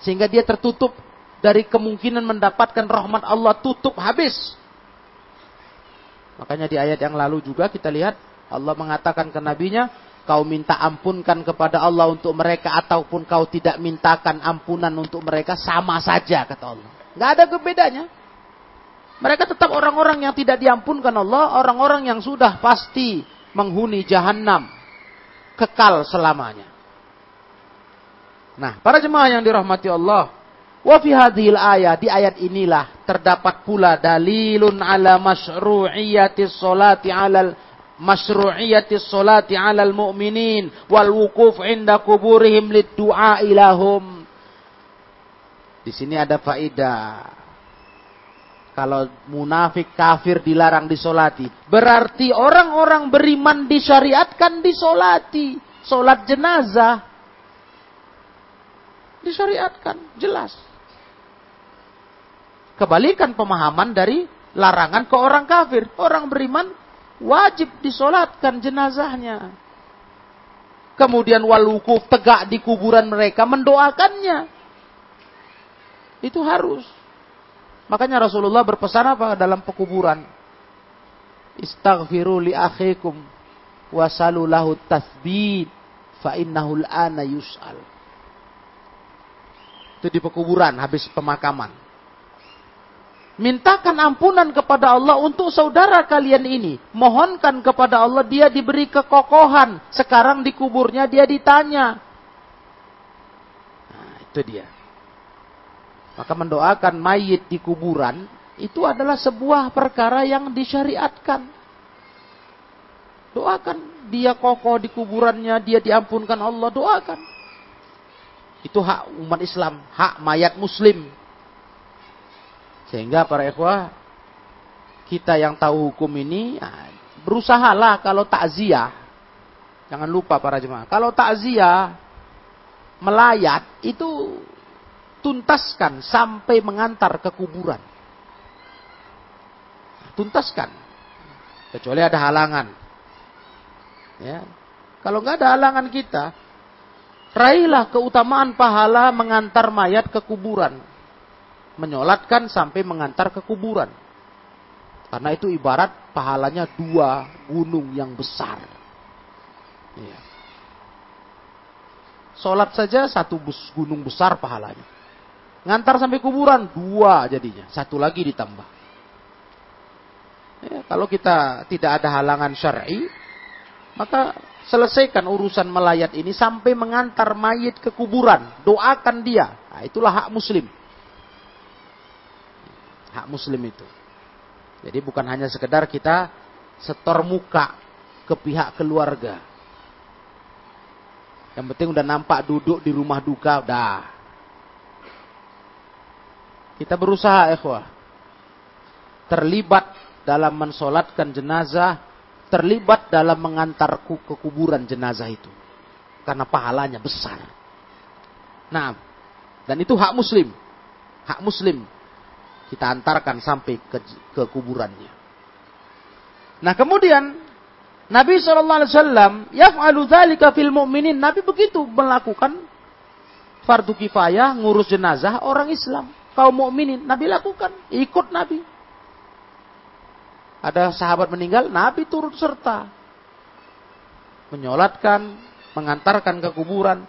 Sehingga dia tertutup dari kemungkinan mendapatkan rahmat Allah tutup habis. Makanya di ayat yang lalu juga kita lihat Allah mengatakan ke nabinya, kau minta ampunkan kepada Allah untuk mereka ataupun kau tidak mintakan ampunan untuk mereka sama saja kata Allah. Nggak ada bedanya. Mereka tetap orang-orang yang tidak diampunkan Allah, orang-orang yang sudah pasti menghuni jahanam kekal selamanya. Nah, para jemaah yang dirahmati Allah, wa fi hadhil ayat di ayat inilah terdapat pula dalilun ala masyru'iyyati sholati 'alal masyru'iyati sholati 'alal mu'minin wal wukuf 'inda kuburihim lid-du'a ilahum. Di sini ada faedah. Kalau munafik kafir dilarang disolati. Berarti orang-orang beriman disyariatkan disolati. Solat jenazah. Disyariatkan. Jelas. Kebalikan pemahaman dari larangan ke orang kafir. Orang beriman wajib disolatkan jenazahnya. Kemudian walukuf tegak di kuburan mereka mendoakannya. Itu harus. Makanya Rasulullah berpesan apa dalam pekuburan? Istaghfiru li akhikum wasalu lahu tathbid fa innahu ana yus'al. Itu di pekuburan habis pemakaman. Mintakan ampunan kepada Allah untuk saudara kalian ini. Mohonkan kepada Allah dia diberi kekokohan. Sekarang di kuburnya dia ditanya. Nah, itu dia. Maka mendoakan mayit di kuburan itu adalah sebuah perkara yang disyariatkan. Doakan dia kokoh di kuburannya, dia diampunkan Allah, doakan. Itu hak umat Islam, hak mayat muslim sehingga para ikhwah, kita yang tahu hukum ini, ya, berusahalah kalau takziah. Jangan lupa para jemaah. Kalau takziah, melayat, itu tuntaskan sampai mengantar ke kuburan. Tuntaskan. Kecuali ada halangan. Ya. Kalau nggak ada halangan kita, raihlah keutamaan pahala mengantar mayat ke kuburan menyolatkan sampai mengantar ke kuburan. Karena itu ibarat pahalanya dua gunung yang besar. Ya. Sholat saja satu gunung besar pahalanya. Ngantar sampai kuburan dua jadinya, satu lagi ditambah. Ya, kalau kita tidak ada halangan syar'i, maka selesaikan urusan melayat ini sampai mengantar mayit ke kuburan. Doakan dia. Nah, itulah hak muslim hak muslim itu. Jadi bukan hanya sekedar kita setor muka ke pihak keluarga. Yang penting udah nampak duduk di rumah duka, udah. Kita berusaha, ikhwah. Terlibat dalam mensolatkan jenazah, terlibat dalam mengantarku ke kuburan jenazah itu. Karena pahalanya besar. Nah, dan itu hak muslim. Hak muslim kita antarkan sampai ke, ke kuburannya. Nah kemudian Nabi SAW yaf'alu dzalika fil mu'minin. Nabi begitu melakukan fardu kifayah ngurus jenazah orang Islam, kaum mukminin. Nabi lakukan, ikut Nabi. Ada sahabat meninggal, Nabi turut serta. Menyolatkan, mengantarkan ke kuburan,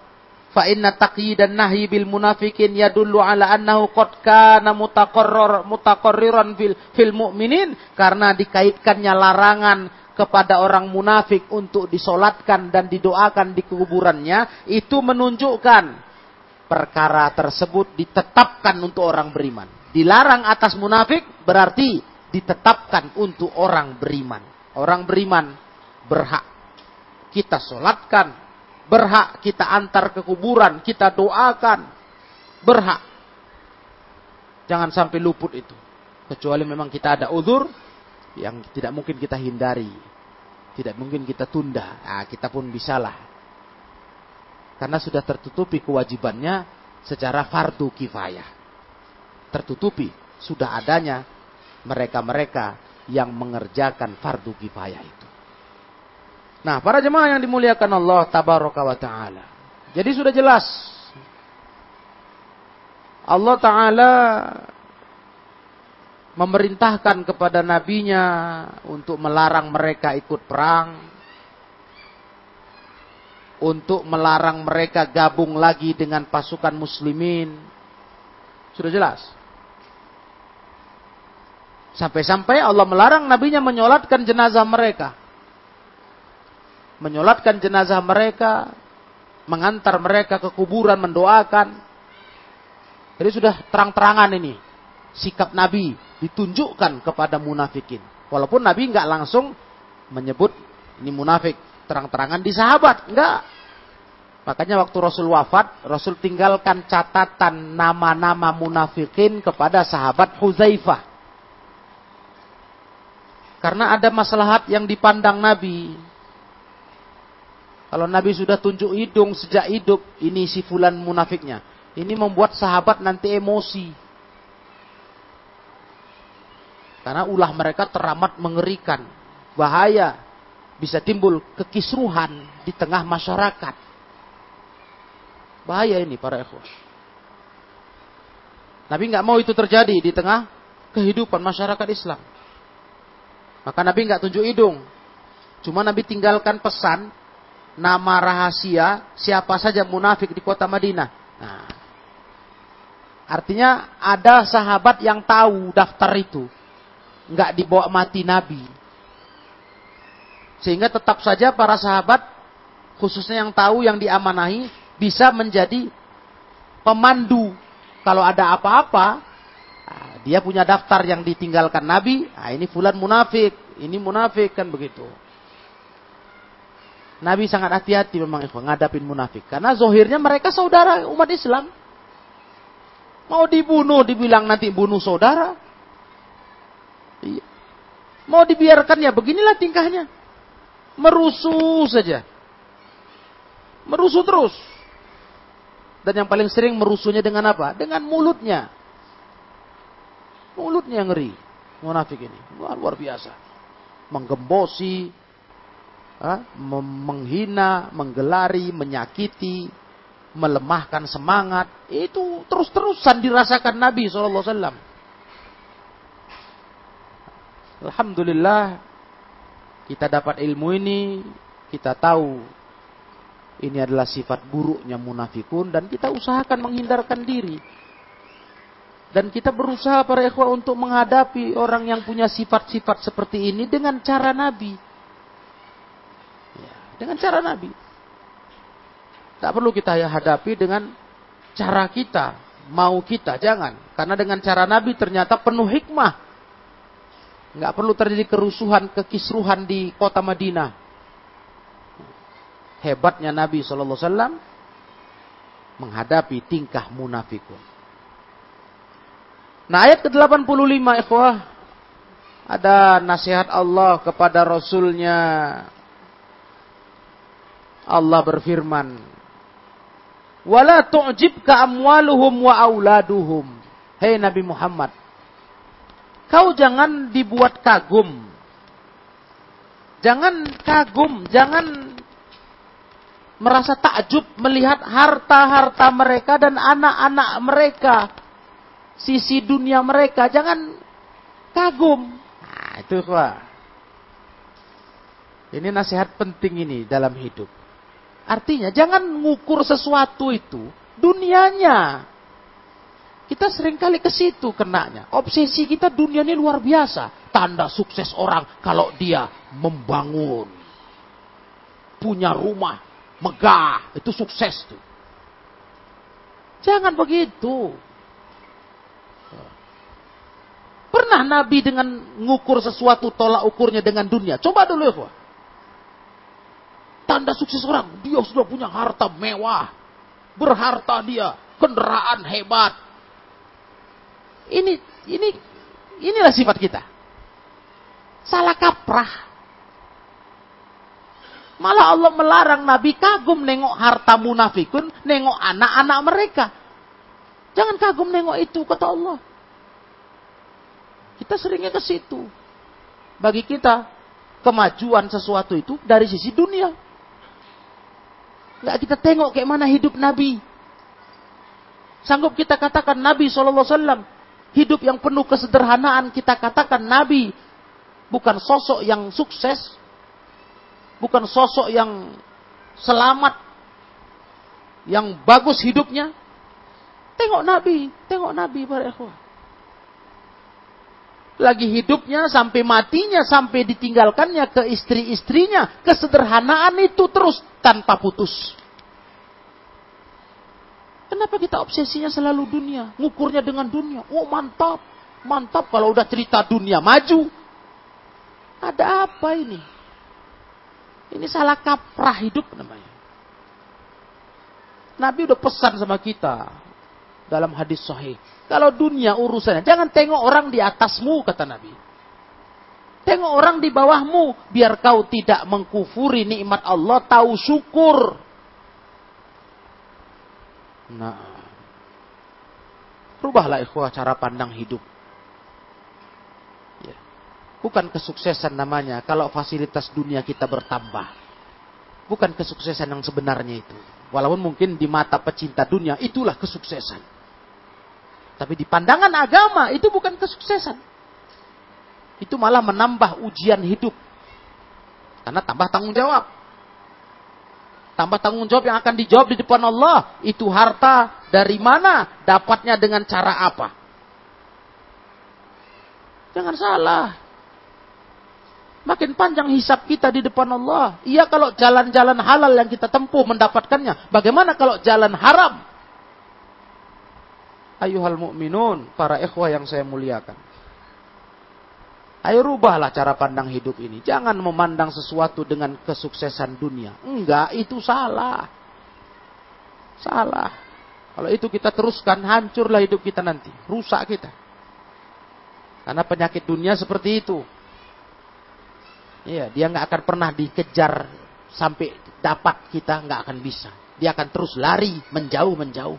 fa inna dan nahi bil munafikin yadullu ala annahu qad kana mutaqarrar mutaqarriran fil fil mu'minin karena dikaitkannya larangan kepada orang munafik untuk disolatkan dan didoakan di kuburannya itu menunjukkan perkara tersebut ditetapkan untuk orang beriman. Dilarang atas munafik berarti ditetapkan untuk orang beriman. Orang beriman berhak kita solatkan, Berhak kita antar ke kuburan, kita doakan. Berhak. Jangan sampai luput itu. Kecuali memang kita ada uzur yang tidak mungkin kita hindari. Tidak mungkin kita tunda. Nah, kita pun bisalah. Karena sudah tertutupi kewajibannya secara fardu kifayah. Tertutupi. Sudah adanya mereka-mereka yang mengerjakan fardu kifayah itu. Nah, para jemaah yang dimuliakan Allah tabaraka wa taala. Jadi sudah jelas Allah taala memerintahkan kepada nabinya untuk melarang mereka ikut perang untuk melarang mereka gabung lagi dengan pasukan muslimin. Sudah jelas. Sampai-sampai Allah melarang nabinya menyolatkan jenazah mereka menyolatkan jenazah mereka, mengantar mereka ke kuburan, mendoakan. Jadi sudah terang-terangan ini sikap Nabi ditunjukkan kepada munafikin. Walaupun Nabi nggak langsung menyebut ini munafik terang-terangan di sahabat. Enggak. Makanya waktu Rasul wafat, Rasul tinggalkan catatan nama-nama munafikin kepada sahabat Huzaifah. Karena ada masalah yang dipandang Nabi. Kalau Nabi sudah tunjuk hidung sejak hidup, ini si fulan munafiknya. Ini membuat sahabat nanti emosi. Karena ulah mereka teramat mengerikan. Bahaya. Bisa timbul kekisruhan di tengah masyarakat. Bahaya ini para ikhwan. Nabi nggak mau itu terjadi di tengah kehidupan masyarakat Islam. Maka Nabi nggak tunjuk hidung. Cuma Nabi tinggalkan pesan nama rahasia siapa saja munafik di kota Madinah. Nah, artinya ada sahabat yang tahu daftar itu, nggak dibawa mati Nabi. Sehingga tetap saja para sahabat, khususnya yang tahu yang diamanahi, bisa menjadi pemandu. Kalau ada apa-apa, nah, dia punya daftar yang ditinggalkan Nabi. Nah, ini fulan munafik, ini munafik kan begitu. Nabi sangat hati-hati memang ikhwan ngadapin munafik. Karena zohirnya mereka saudara umat Islam. Mau dibunuh, dibilang nanti bunuh saudara. Iya. Mau dibiarkan ya beginilah tingkahnya. Merusuh saja. Merusuh terus. Dan yang paling sering merusuhnya dengan apa? Dengan mulutnya. Mulutnya ngeri. Munafik ini. Luar, luar biasa. Menggembosi. Menghina, menggelari, menyakiti, melemahkan semangat. Itu terus-terusan dirasakan Nabi SAW. Alhamdulillah kita dapat ilmu ini, kita tahu ini adalah sifat buruknya munafikun dan kita usahakan menghindarkan diri. Dan kita berusaha para ikhwah untuk menghadapi orang yang punya sifat-sifat seperti ini dengan cara Nabi. Dengan cara Nabi. Tak perlu kita hadapi dengan cara kita, mau kita, jangan. Karena dengan cara Nabi ternyata penuh hikmah. Nggak perlu terjadi kerusuhan, kekisruhan di kota Madinah hebatnya Nabi Shallallahu Alaihi Wasallam menghadapi tingkah munafikun. Nah ayat ke-85 ikhwah ada nasihat Allah kepada Rasulnya. Allah berfirman, "Wala tu'jibka amwaluhum wa auladuhum." Hei Nabi Muhammad, kau jangan dibuat kagum. Jangan kagum, jangan merasa takjub melihat harta-harta mereka dan anak-anak mereka. Sisi dunia mereka. Jangan kagum. Nah, itu wah. Ini nasihat penting ini dalam hidup. Artinya jangan mengukur sesuatu itu dunianya. Kita sering kali ke situ kenanya. Obsesi kita dunia ini luar biasa. Tanda sukses orang kalau dia membangun. Punya rumah, megah, itu sukses tuh. Jangan begitu. Pernah Nabi dengan ngukur sesuatu tolak ukurnya dengan dunia? Coba dulu ya. Tanda sukses orang, dia sudah punya harta mewah. Berharta dia, kendaraan hebat. Ini ini inilah sifat kita. Salah kaprah. Malah Allah melarang Nabi kagum nengok harta munafikun, nengok anak-anak mereka. Jangan kagum nengok itu, kata Allah. Kita seringnya ke situ. Bagi kita, kemajuan sesuatu itu dari sisi dunia. Nggak kita tengok kayak mana hidup Nabi. Sanggup kita katakan Nabi SAW hidup yang penuh kesederhanaan. Kita katakan Nabi bukan sosok yang sukses, bukan sosok yang selamat, yang bagus hidupnya. Tengok Nabi, tengok Nabi para. Lagi hidupnya sampai matinya, sampai ditinggalkannya ke istri-istrinya. Kesederhanaan itu terus tanpa putus. Kenapa kita obsesinya selalu dunia? Ngukurnya dengan dunia. Oh mantap, mantap kalau udah cerita dunia maju. Ada apa ini? Ini salah kaprah hidup namanya. Nabi udah pesan sama kita dalam hadis sahih. Kalau dunia urusannya, jangan tengok orang di atasmu, kata Nabi. Tengok orang di bawahmu, biar kau tidak mengkufuri nikmat Allah, tahu syukur. Nah, rubahlah ikhwah cara pandang hidup. Ya. Bukan kesuksesan namanya kalau fasilitas dunia kita bertambah. Bukan kesuksesan yang sebenarnya itu. Walaupun mungkin di mata pecinta dunia itulah kesuksesan. Tapi di pandangan agama itu bukan kesuksesan. Itu malah menambah ujian hidup. Karena tambah tanggung jawab. Tambah tanggung jawab yang akan dijawab di depan Allah. Itu harta dari mana? Dapatnya dengan cara apa? Jangan salah. Makin panjang hisap kita di depan Allah. Iya kalau jalan-jalan halal yang kita tempuh mendapatkannya. Bagaimana kalau jalan haram? Ayuhal mu'minun, para ikhwah yang saya muliakan. Ayo rubahlah cara pandang hidup ini. Jangan memandang sesuatu dengan kesuksesan dunia. Enggak, itu salah. Salah. Kalau itu kita teruskan, hancurlah hidup kita nanti. Rusak kita. Karena penyakit dunia seperti itu Iya, dia nggak akan pernah dikejar sampai dapat kita nggak akan bisa. Dia akan terus lari menjauh menjauh.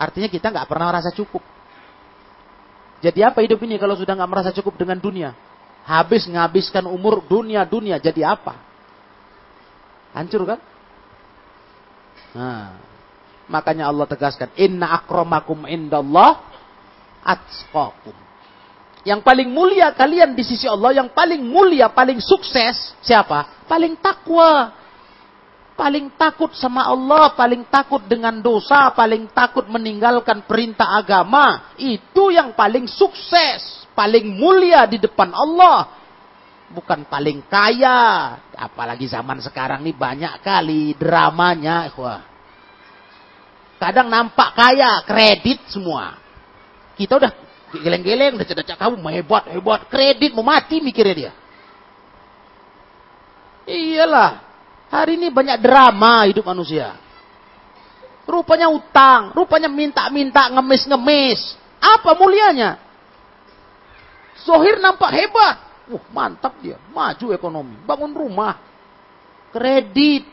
Artinya kita nggak pernah merasa cukup. Jadi apa hidup ini kalau sudah nggak merasa cukup dengan dunia? Habis ngabiskan umur dunia dunia jadi apa? Hancur kan? Nah, makanya Allah tegaskan, Inna akramakum indallah atqakum. Yang paling mulia kalian di sisi Allah, yang paling mulia, paling sukses, siapa? Paling takwa. Paling takut sama Allah, paling takut dengan dosa, paling takut meninggalkan perintah agama. Itu yang paling sukses, paling mulia di depan Allah. Bukan paling kaya. Apalagi zaman sekarang ini banyak kali dramanya. Kadang nampak kaya, kredit semua. Kita udah geleng-geleng, udah cedek kamu hebat, hebat, kredit mau mati mikirnya dia. Iyalah, hari ini banyak drama hidup manusia. Rupanya utang, rupanya minta-minta, ngemis-ngemis. Apa mulianya? Zohir nampak hebat. Wah, mantap dia. Maju ekonomi. Bangun rumah. Kredit.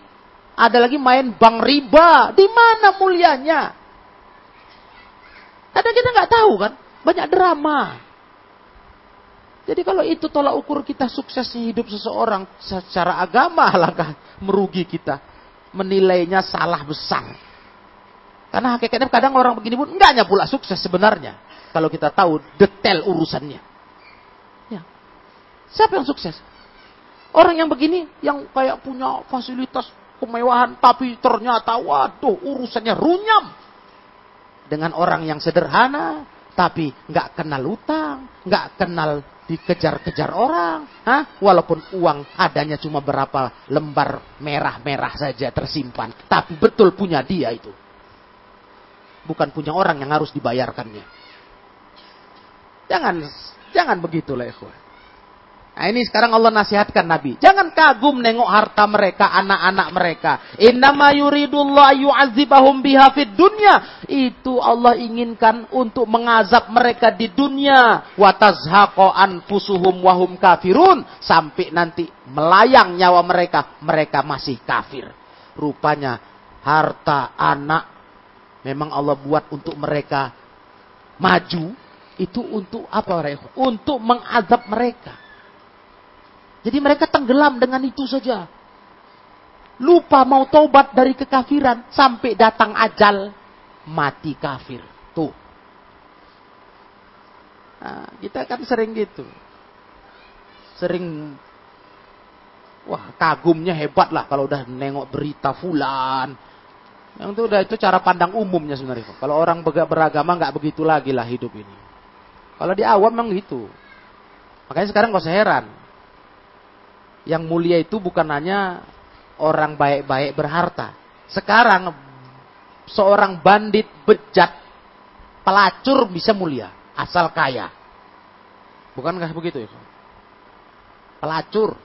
Ada lagi main bank riba. Di mana mulianya? Kadang kita nggak tahu kan. Banyak drama. Jadi kalau itu tolak ukur kita suksesnya hidup seseorang secara agama langkah merugi kita. Menilainya salah besar. Karena hakikatnya kadang orang begini pun enggaknya pula sukses sebenarnya. Kalau kita tahu detail urusannya. Ya. Siapa yang sukses? Orang yang begini, yang kayak punya fasilitas kemewahan, tapi ternyata waduh urusannya runyam. Dengan orang yang sederhana, tapi nggak kenal utang, nggak kenal dikejar-kejar orang, Hah? walaupun uang adanya cuma berapa lembar merah-merah saja tersimpan, tapi betul punya dia itu. Bukan punya orang yang harus dibayarkannya. Jangan jangan begitu lah ikhwan. Nah ini sekarang Allah nasihatkan Nabi. Jangan kagum nengok harta mereka, anak-anak mereka. Innama yuridullah yu'azibahum biha fid dunya. Itu Allah inginkan untuk mengazab mereka di dunia. Watazhaqo anfusuhum wahum kafirun. Sampai nanti melayang nyawa mereka. Mereka masih kafir. Rupanya harta anak memang Allah buat untuk mereka maju. Itu untuk apa? Untuk mengazab mereka. Jadi mereka tenggelam dengan itu saja. Lupa mau tobat dari kekafiran sampai datang ajal mati kafir. Tuh. Nah, kita kan sering gitu. Sering wah kagumnya hebat lah kalau udah nengok berita fulan. Yang itu udah itu cara pandang umumnya sebenarnya. Kalau orang beragama nggak begitu lagi lah hidup ini. Kalau di awam memang gitu. Makanya sekarang gak usah heran yang mulia itu bukan hanya orang baik-baik berharta. Sekarang seorang bandit bejat pelacur bisa mulia asal kaya. Bukankah begitu ya? Pelacur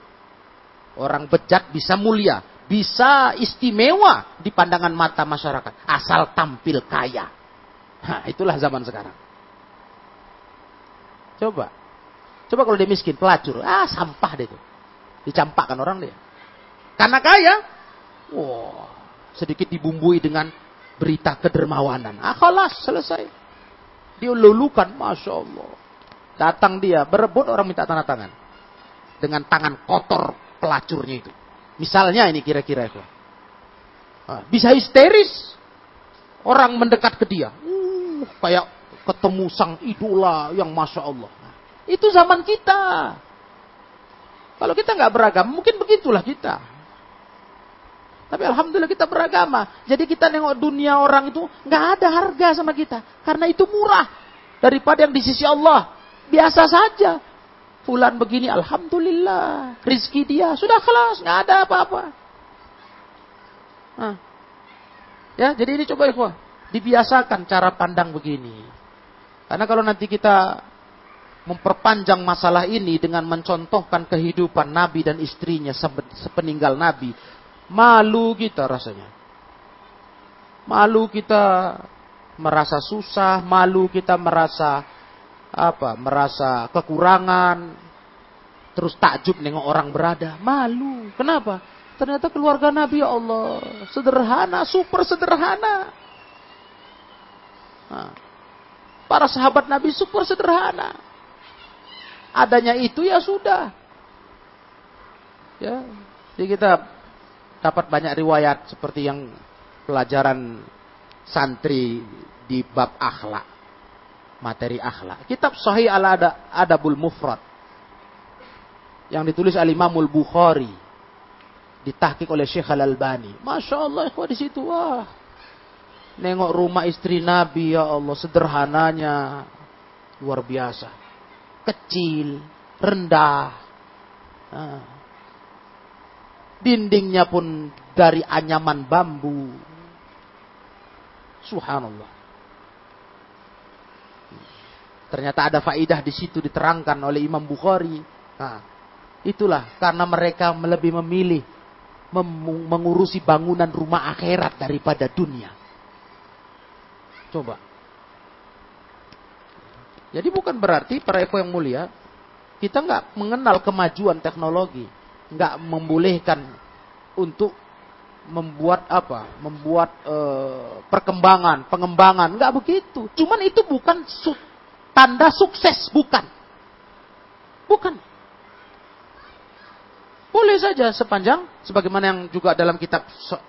Orang bejat bisa mulia, bisa istimewa di pandangan mata masyarakat, asal tampil kaya. Nah, itulah zaman sekarang. Coba. Coba kalau dia miskin, pelacur, ah sampah deh itu. Dicampakkan orang dia. Karena kaya, wow, sedikit dibumbui dengan berita kedermawanan. Ah, kelas selesai. Dia lulukan, Masya Allah. Datang dia, berebut orang minta tanda tangan. Dengan tangan kotor pelacurnya itu. Misalnya ini kira-kira itu. Ah, bisa histeris. Orang mendekat ke dia. Uh, kayak ketemu sang idola yang Masya Allah. Nah, itu zaman kita. Kalau kita nggak beragama, mungkin begitulah kita. Tapi alhamdulillah kita beragama. Jadi kita nengok dunia orang itu nggak ada harga sama kita. Karena itu murah daripada yang di sisi Allah. Biasa saja. Fulan begini, alhamdulillah. Rizki dia sudah kelas, nggak ada apa-apa. Nah. Ya, jadi ini coba ikhwah, dibiasakan cara pandang begini. Karena kalau nanti kita memperpanjang masalah ini dengan mencontohkan kehidupan Nabi dan istrinya sepeninggal Nabi, Malu kita rasanya. Malu kita merasa susah, malu kita merasa apa? Merasa kekurangan. Terus takjub nengok orang berada, malu. Kenapa? Ternyata keluarga Nabi ya Allah sederhana, super sederhana. Nah, para sahabat Nabi super sederhana. Adanya itu ya sudah. Ya, jadi kita dapat banyak riwayat seperti yang pelajaran santri di bab akhlak. Materi akhlak. Kitab Sahih al Adabul Mufrad. Yang ditulis al Imamul Bukhari. Ditahkik oleh Syekh Al-Albani. Masya Allah, ikhwah di situ. Wah. Nengok rumah istri Nabi, ya Allah. Sederhananya. Luar biasa. Kecil. Rendah. Dindingnya pun dari anyaman bambu. Subhanallah. Ternyata ada faidah di situ diterangkan oleh Imam Bukhari. Nah, itulah karena mereka lebih memilih mengurusi bangunan rumah akhirat daripada dunia. Coba. Jadi bukan berarti para eko yang mulia kita nggak mengenal kemajuan teknologi nggak membolehkan untuk membuat apa? Membuat uh, perkembangan, pengembangan, nggak begitu. Cuman itu bukan su tanda sukses, bukan. Bukan. Boleh saja sepanjang sebagaimana yang juga dalam kitab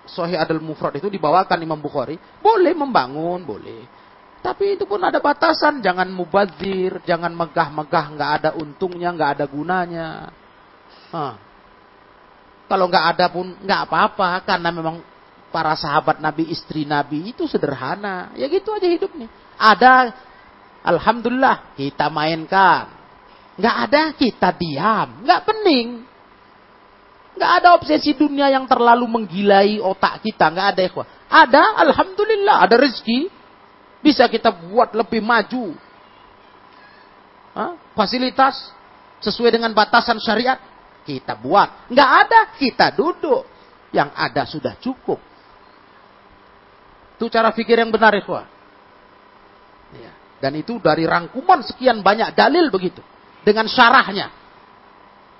Sahih Adal Mufrad itu dibawakan Imam Bukhari, boleh membangun, boleh. Tapi itu pun ada batasan, jangan mubazir, jangan megah-megah, nggak ada untungnya, nggak ada gunanya. Hah. Kalau nggak ada pun nggak apa-apa karena memang para sahabat Nabi, istri Nabi itu sederhana. Ya gitu aja hidupnya. Ada, alhamdulillah kita mainkan. Nggak ada kita diam, nggak pening. Nggak ada obsesi dunia yang terlalu menggilai otak kita, nggak ada ikhwah. Ada, alhamdulillah, ada rezeki. Bisa kita buat lebih maju. Hah? Fasilitas sesuai dengan batasan syariat kita buat. Nggak ada, kita duduk. Yang ada sudah cukup. Itu cara pikir yang benar, ikhwah. Ya. Dan itu dari rangkuman sekian banyak dalil begitu. Dengan syarahnya.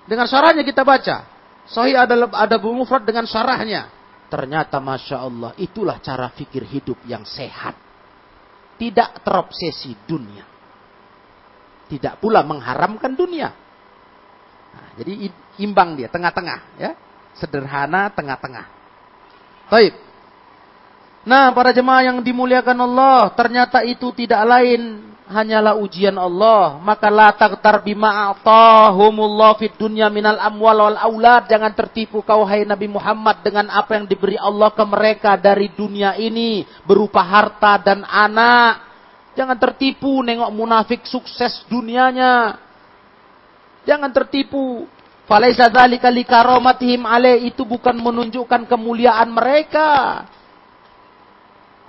Dengan syarahnya kita baca. Sahih ada ada mufrad dengan syarahnya. Ternyata Masya Allah itulah cara pikir hidup yang sehat. Tidak terobsesi dunia. Tidak pula mengharamkan dunia. Nah, jadi imbang dia, tengah-tengah, ya. Sederhana, tengah-tengah. Baik. Nah, para jemaah yang dimuliakan Allah, ternyata itu tidak lain hanyalah ujian Allah. Maka la taqtar bima atahumullah fid dunya minal amwal wal aulad. Jangan tertipu kau hai Nabi Muhammad dengan apa yang diberi Allah ke mereka dari dunia ini berupa harta dan anak. Jangan tertipu nengok munafik sukses dunianya. Jangan tertipu Falaisa dzalika likaromatihim ale itu bukan menunjukkan kemuliaan mereka.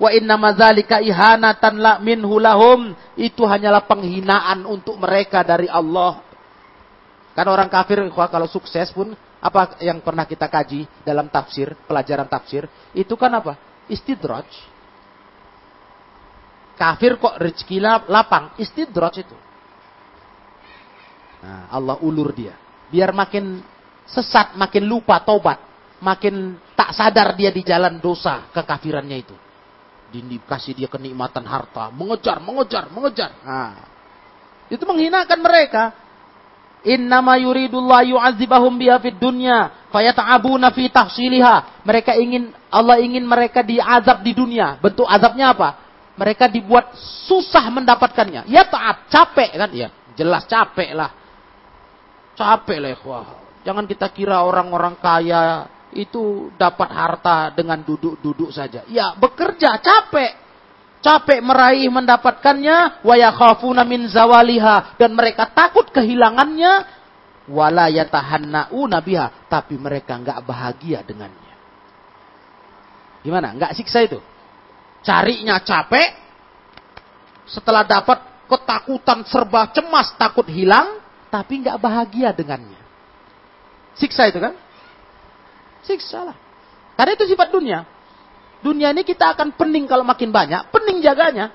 Wa inna madzalika ihanatan la minhu lahum itu hanyalah penghinaan untuk mereka dari Allah. Kan orang kafir kalau sukses pun Apa yang pernah kita kaji dalam tafsir, pelajaran tafsir, itu kan apa? Istidraj. Kafir kok rezeki lapang, istidraj itu. Nah, Allah ulur dia. Biar makin sesat, makin lupa taubat, makin tak sadar dia di jalan dosa kekafirannya itu. Dikasih dia kenikmatan harta, mengejar, mengejar, mengejar. Nah, itu menghinakan mereka. Innama yuridullah yu'adzibahum biha fid dunya fayata'abuna fi tahsiliha. Mereka ingin Allah ingin mereka diazab di dunia. Bentuk azabnya apa? Mereka dibuat susah mendapatkannya. Ya taat, capek kan? Ya, jelas capek lah. Capek lah, wah. Jangan kita kira orang-orang kaya itu dapat harta dengan duduk-duduk saja. Ya, bekerja capek. Capek meraih mendapatkannya, wa yakhafuna min zawaliha dan mereka takut kehilangannya, wala yatahannauna biha, tapi mereka enggak bahagia dengannya. Gimana? Enggak siksa itu? Carinya capek, setelah dapat ketakutan serba cemas, takut hilang, tapi enggak bahagia dengannya. Siksa itu kan? Siksa lah. Karena itu sifat dunia. Dunia ini kita akan pening kalau makin banyak, pening jaganya.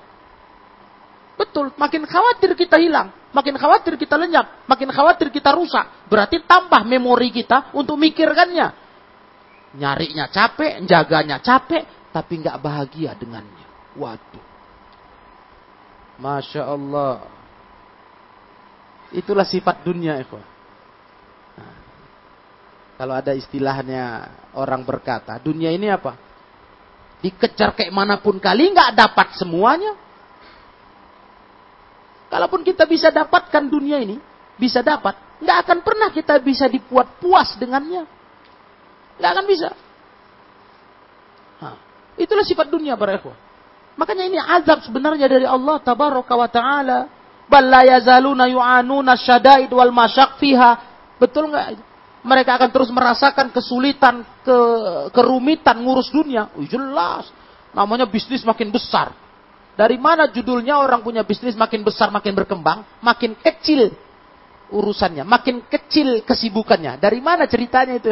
Betul, makin khawatir kita hilang, makin khawatir kita lenyap, makin khawatir kita rusak. Berarti tambah memori kita untuk mikirkannya. Nyarinya capek, jaganya capek, tapi nggak bahagia dengannya. Waduh. Masya Allah. Itulah sifat dunia, Eko. Kalau ada istilahnya orang berkata, dunia ini apa? Dikejar kayak mana pun kali nggak dapat semuanya. Kalaupun kita bisa dapatkan dunia ini, bisa dapat, nggak akan pernah kita bisa dibuat puas dengannya. Nggak akan bisa. Nah, itulah sifat dunia para ikhwah. Makanya ini azab sebenarnya dari Allah tabaraka wa taala. Bal la yazaluna yu'anuna syadaid wal. Betul nggak? Mereka akan terus merasakan kesulitan, ke, kerumitan ngurus dunia. Oh, jelas. Namanya bisnis makin besar. Dari mana judulnya orang punya bisnis makin besar, makin berkembang, makin kecil urusannya, makin kecil kesibukannya. Dari mana ceritanya itu,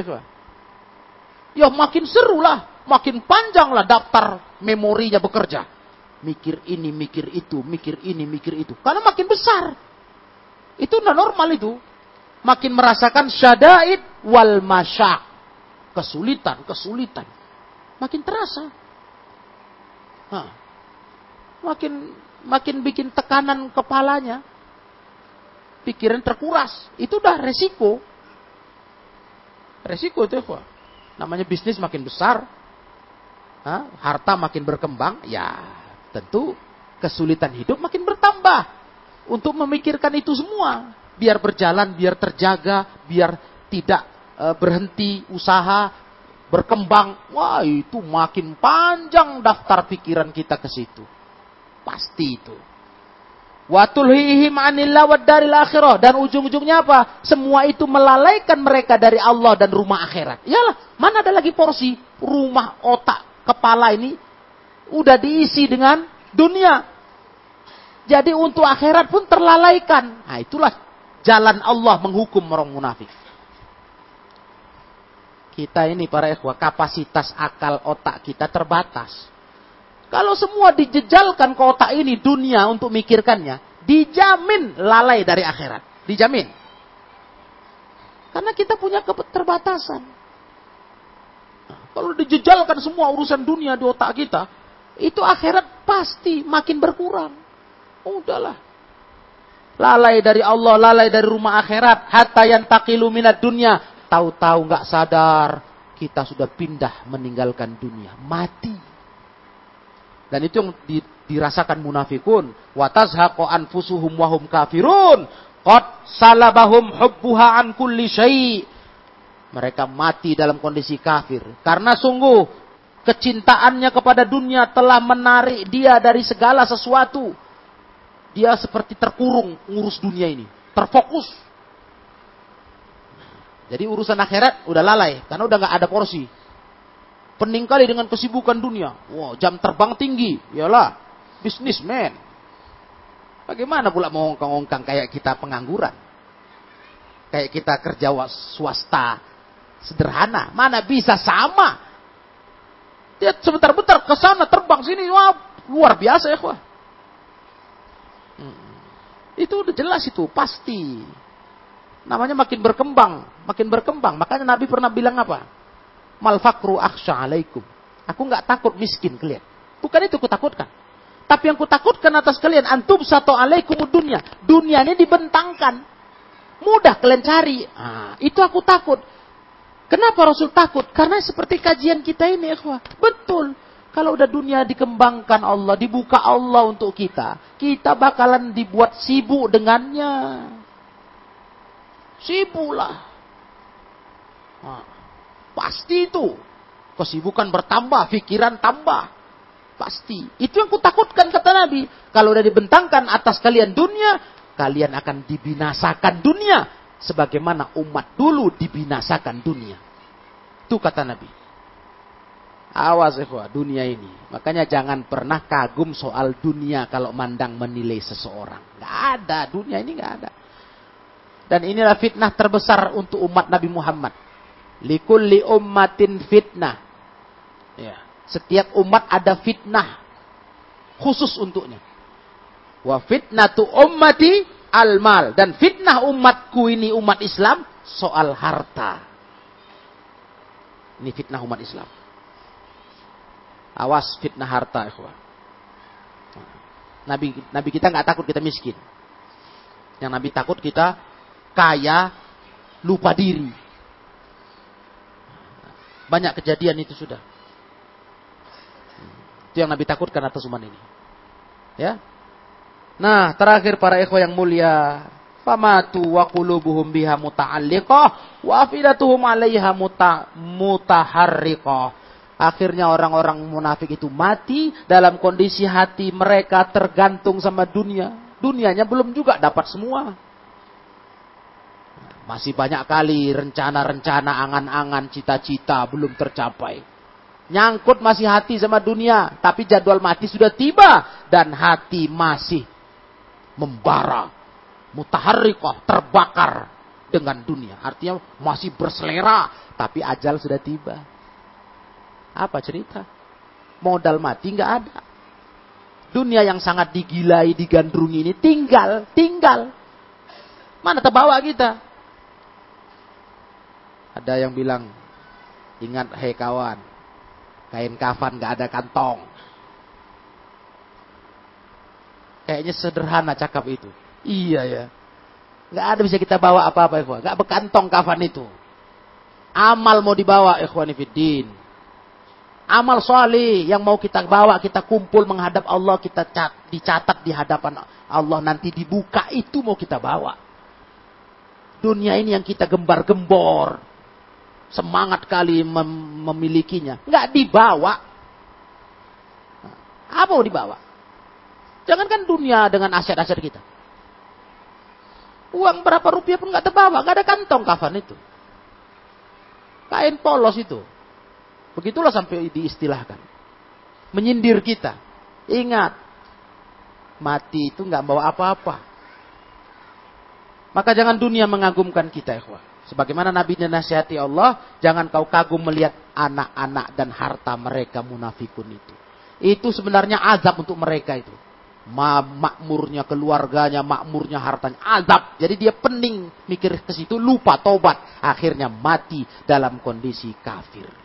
ya? Makin seru lah, makin panjang lah daftar memorinya bekerja. Mikir ini, mikir itu, mikir ini, mikir itu. Karena makin besar. Itu normal itu makin merasakan syadaid wal masyak. Kesulitan, kesulitan. Makin terasa. Hah. Makin makin bikin tekanan kepalanya. Pikiran terkuras. Itu udah resiko. Resiko itu apa? Namanya bisnis makin besar. Hah? Harta makin berkembang. Ya tentu kesulitan hidup makin bertambah. Untuk memikirkan itu semua biar berjalan, biar terjaga, biar tidak e, berhenti usaha, berkembang. Wah, itu makin panjang daftar pikiran kita ke situ. Pasti itu. Watulhihim anillah wa daril akhirah. Dan ujung-ujungnya apa? Semua itu melalaikan mereka dari Allah dan rumah akhirat. Iyalah, mana ada lagi porsi rumah otak kepala ini udah diisi dengan dunia. Jadi untuk akhirat pun terlalaikan. Nah itulah jalan Allah menghukum orang munafik. Kita ini para ikhwah, kapasitas akal otak kita terbatas. Kalau semua dijejalkan ke otak ini dunia untuk mikirkannya, dijamin lalai dari akhirat. Dijamin. Karena kita punya keterbatasan. Kalau dijejalkan semua urusan dunia di otak kita, itu akhirat pasti makin berkurang. Udahlah. Lalai dari Allah, lalai dari rumah akhirat. Hatta yang takilu minat dunia. Tahu-tahu nggak sadar. Kita sudah pindah meninggalkan dunia. Mati. Dan itu yang dirasakan munafikun. Watazhaqo anfusuhum wahum kafirun. Qad salabahum hubbuha an kulli syai' mereka mati dalam kondisi kafir. Karena sungguh kecintaannya kepada dunia telah menarik dia dari segala sesuatu dia seperti terkurung ngurus dunia ini. Terfokus. Jadi urusan akhirat udah lalai. Karena udah nggak ada porsi. Pening kali dengan kesibukan dunia. Wow, jam terbang tinggi. Yalah, bisnismen. Bagaimana pula mau ongkang-ongkang kayak kita pengangguran? Kayak kita kerja swasta. sederhana. Mana bisa sama. Dia sebentar-bentar ke sana terbang sini, wah luar biasa ya, wah. Itu udah jelas itu, pasti. Namanya makin berkembang, makin berkembang. Makanya Nabi pernah bilang apa? Mal fakru akhsha alaikum. Aku nggak takut miskin kalian. Bukan itu kutakutkan. Tapi yang kutakutkan atas kalian antum satu alaikum dunia. Dunianya dibentangkan. Mudah kalian cari. Nah, itu aku takut. Kenapa Rasul takut? Karena seperti kajian kita ini, ikhwah. Betul. Kalau udah dunia dikembangkan Allah, dibuka Allah untuk kita, kita bakalan dibuat sibuk dengannya. Sibuklah. Nah, pasti itu. Kesibukan bertambah, pikiran tambah. Pasti. Itu yang kutakutkan kata Nabi. Kalau udah dibentangkan atas kalian dunia, kalian akan dibinasakan dunia. Sebagaimana umat dulu dibinasakan dunia. Itu kata Nabi. Awas ikhwah, dunia ini. Makanya jangan pernah kagum soal dunia kalau mandang menilai seseorang. Gak ada, dunia ini gak ada. Dan inilah fitnah terbesar untuk umat Nabi Muhammad. Likulli ummatin fitnah. Ya. Setiap umat ada fitnah khusus untuknya. Wa fitnatu ummati al-mal dan fitnah umatku ini umat Islam soal harta. Ini fitnah umat Islam. Awas fitnah harta. Nabi Nabi kita nggak takut kita miskin. Yang Nabi takut kita kaya lupa diri. Banyak kejadian itu sudah. Itu yang Nabi takutkan atas umat ini. Ya. Nah, terakhir para ikhwah yang mulia, famatu wa qulubuhum biha muta'alliqah wa afidatuhum 'alaiha muta mutaharriqah. Akhirnya orang-orang munafik itu mati dalam kondisi hati mereka tergantung sama dunia. Dunianya belum juga dapat semua. Masih banyak kali rencana-rencana, angan-angan, cita-cita belum tercapai. Nyangkut masih hati sama dunia. Tapi jadwal mati sudah tiba. Dan hati masih membara. Mutaharrikoh, terbakar dengan dunia. Artinya masih berselera. Tapi ajal sudah tiba. Apa cerita? Modal mati nggak ada. Dunia yang sangat digilai, digandrungi ini tinggal, tinggal. Mana terbawa kita? Ada yang bilang, ingat hei kawan, Kain kafan gak ada kantong. Kayaknya sederhana cakap itu. Iya ya. Gak ada bisa kita bawa apa-apa ikhwan. Gak berkantong kafan itu. Amal mau dibawa ikhwan fiddin. Amal soleh yang mau kita bawa, kita kumpul menghadap Allah, kita cat, dicatat di hadapan Allah nanti dibuka itu mau kita bawa. Dunia ini yang kita gembar-gembor, semangat kali mem memilikinya. Nggak dibawa. Apa mau dibawa? Jangankan dunia dengan aset-aset kita. Uang berapa rupiah pun nggak terbawa, nggak ada kantong kafan itu. Kain polos itu. Begitulah sampai diistilahkan. Menyindir kita. Ingat, mati itu nggak bawa apa-apa. Maka jangan dunia mengagumkan kita, ikhwah. Sebagaimana Nabi nasihati Allah, jangan kau kagum melihat anak-anak dan harta mereka munafikun itu. Itu sebenarnya azab untuk mereka itu. Ma makmurnya keluarganya, makmurnya hartanya, azab. Jadi dia pening mikir ke situ, lupa tobat. Akhirnya mati dalam kondisi kafir.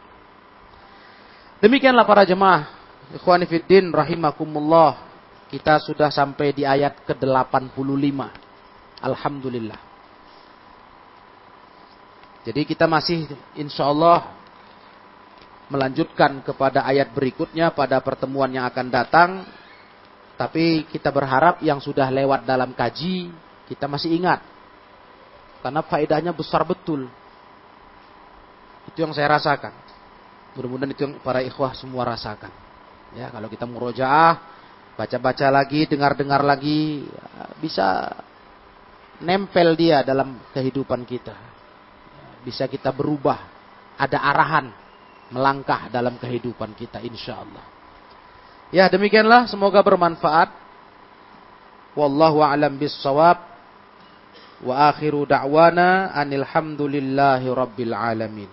Demikianlah para jemaah. Ikhwani fiddin rahimakumullah. Kita sudah sampai di ayat ke-85. Alhamdulillah. Jadi kita masih insya Allah melanjutkan kepada ayat berikutnya pada pertemuan yang akan datang. Tapi kita berharap yang sudah lewat dalam kaji, kita masih ingat. Karena faedahnya besar betul. Itu yang saya rasakan. Mudah-mudahan itu yang para ikhwah semua rasakan. Ya, kalau kita murojaah, baca-baca lagi, dengar-dengar lagi, bisa nempel dia dalam kehidupan kita bisa kita berubah, ada arahan melangkah dalam kehidupan kita insya Allah. Ya demikianlah semoga bermanfaat. Wallahu a'lam bissawab. Wa akhiru da'wana anil hamdulillahi rabbil alamin.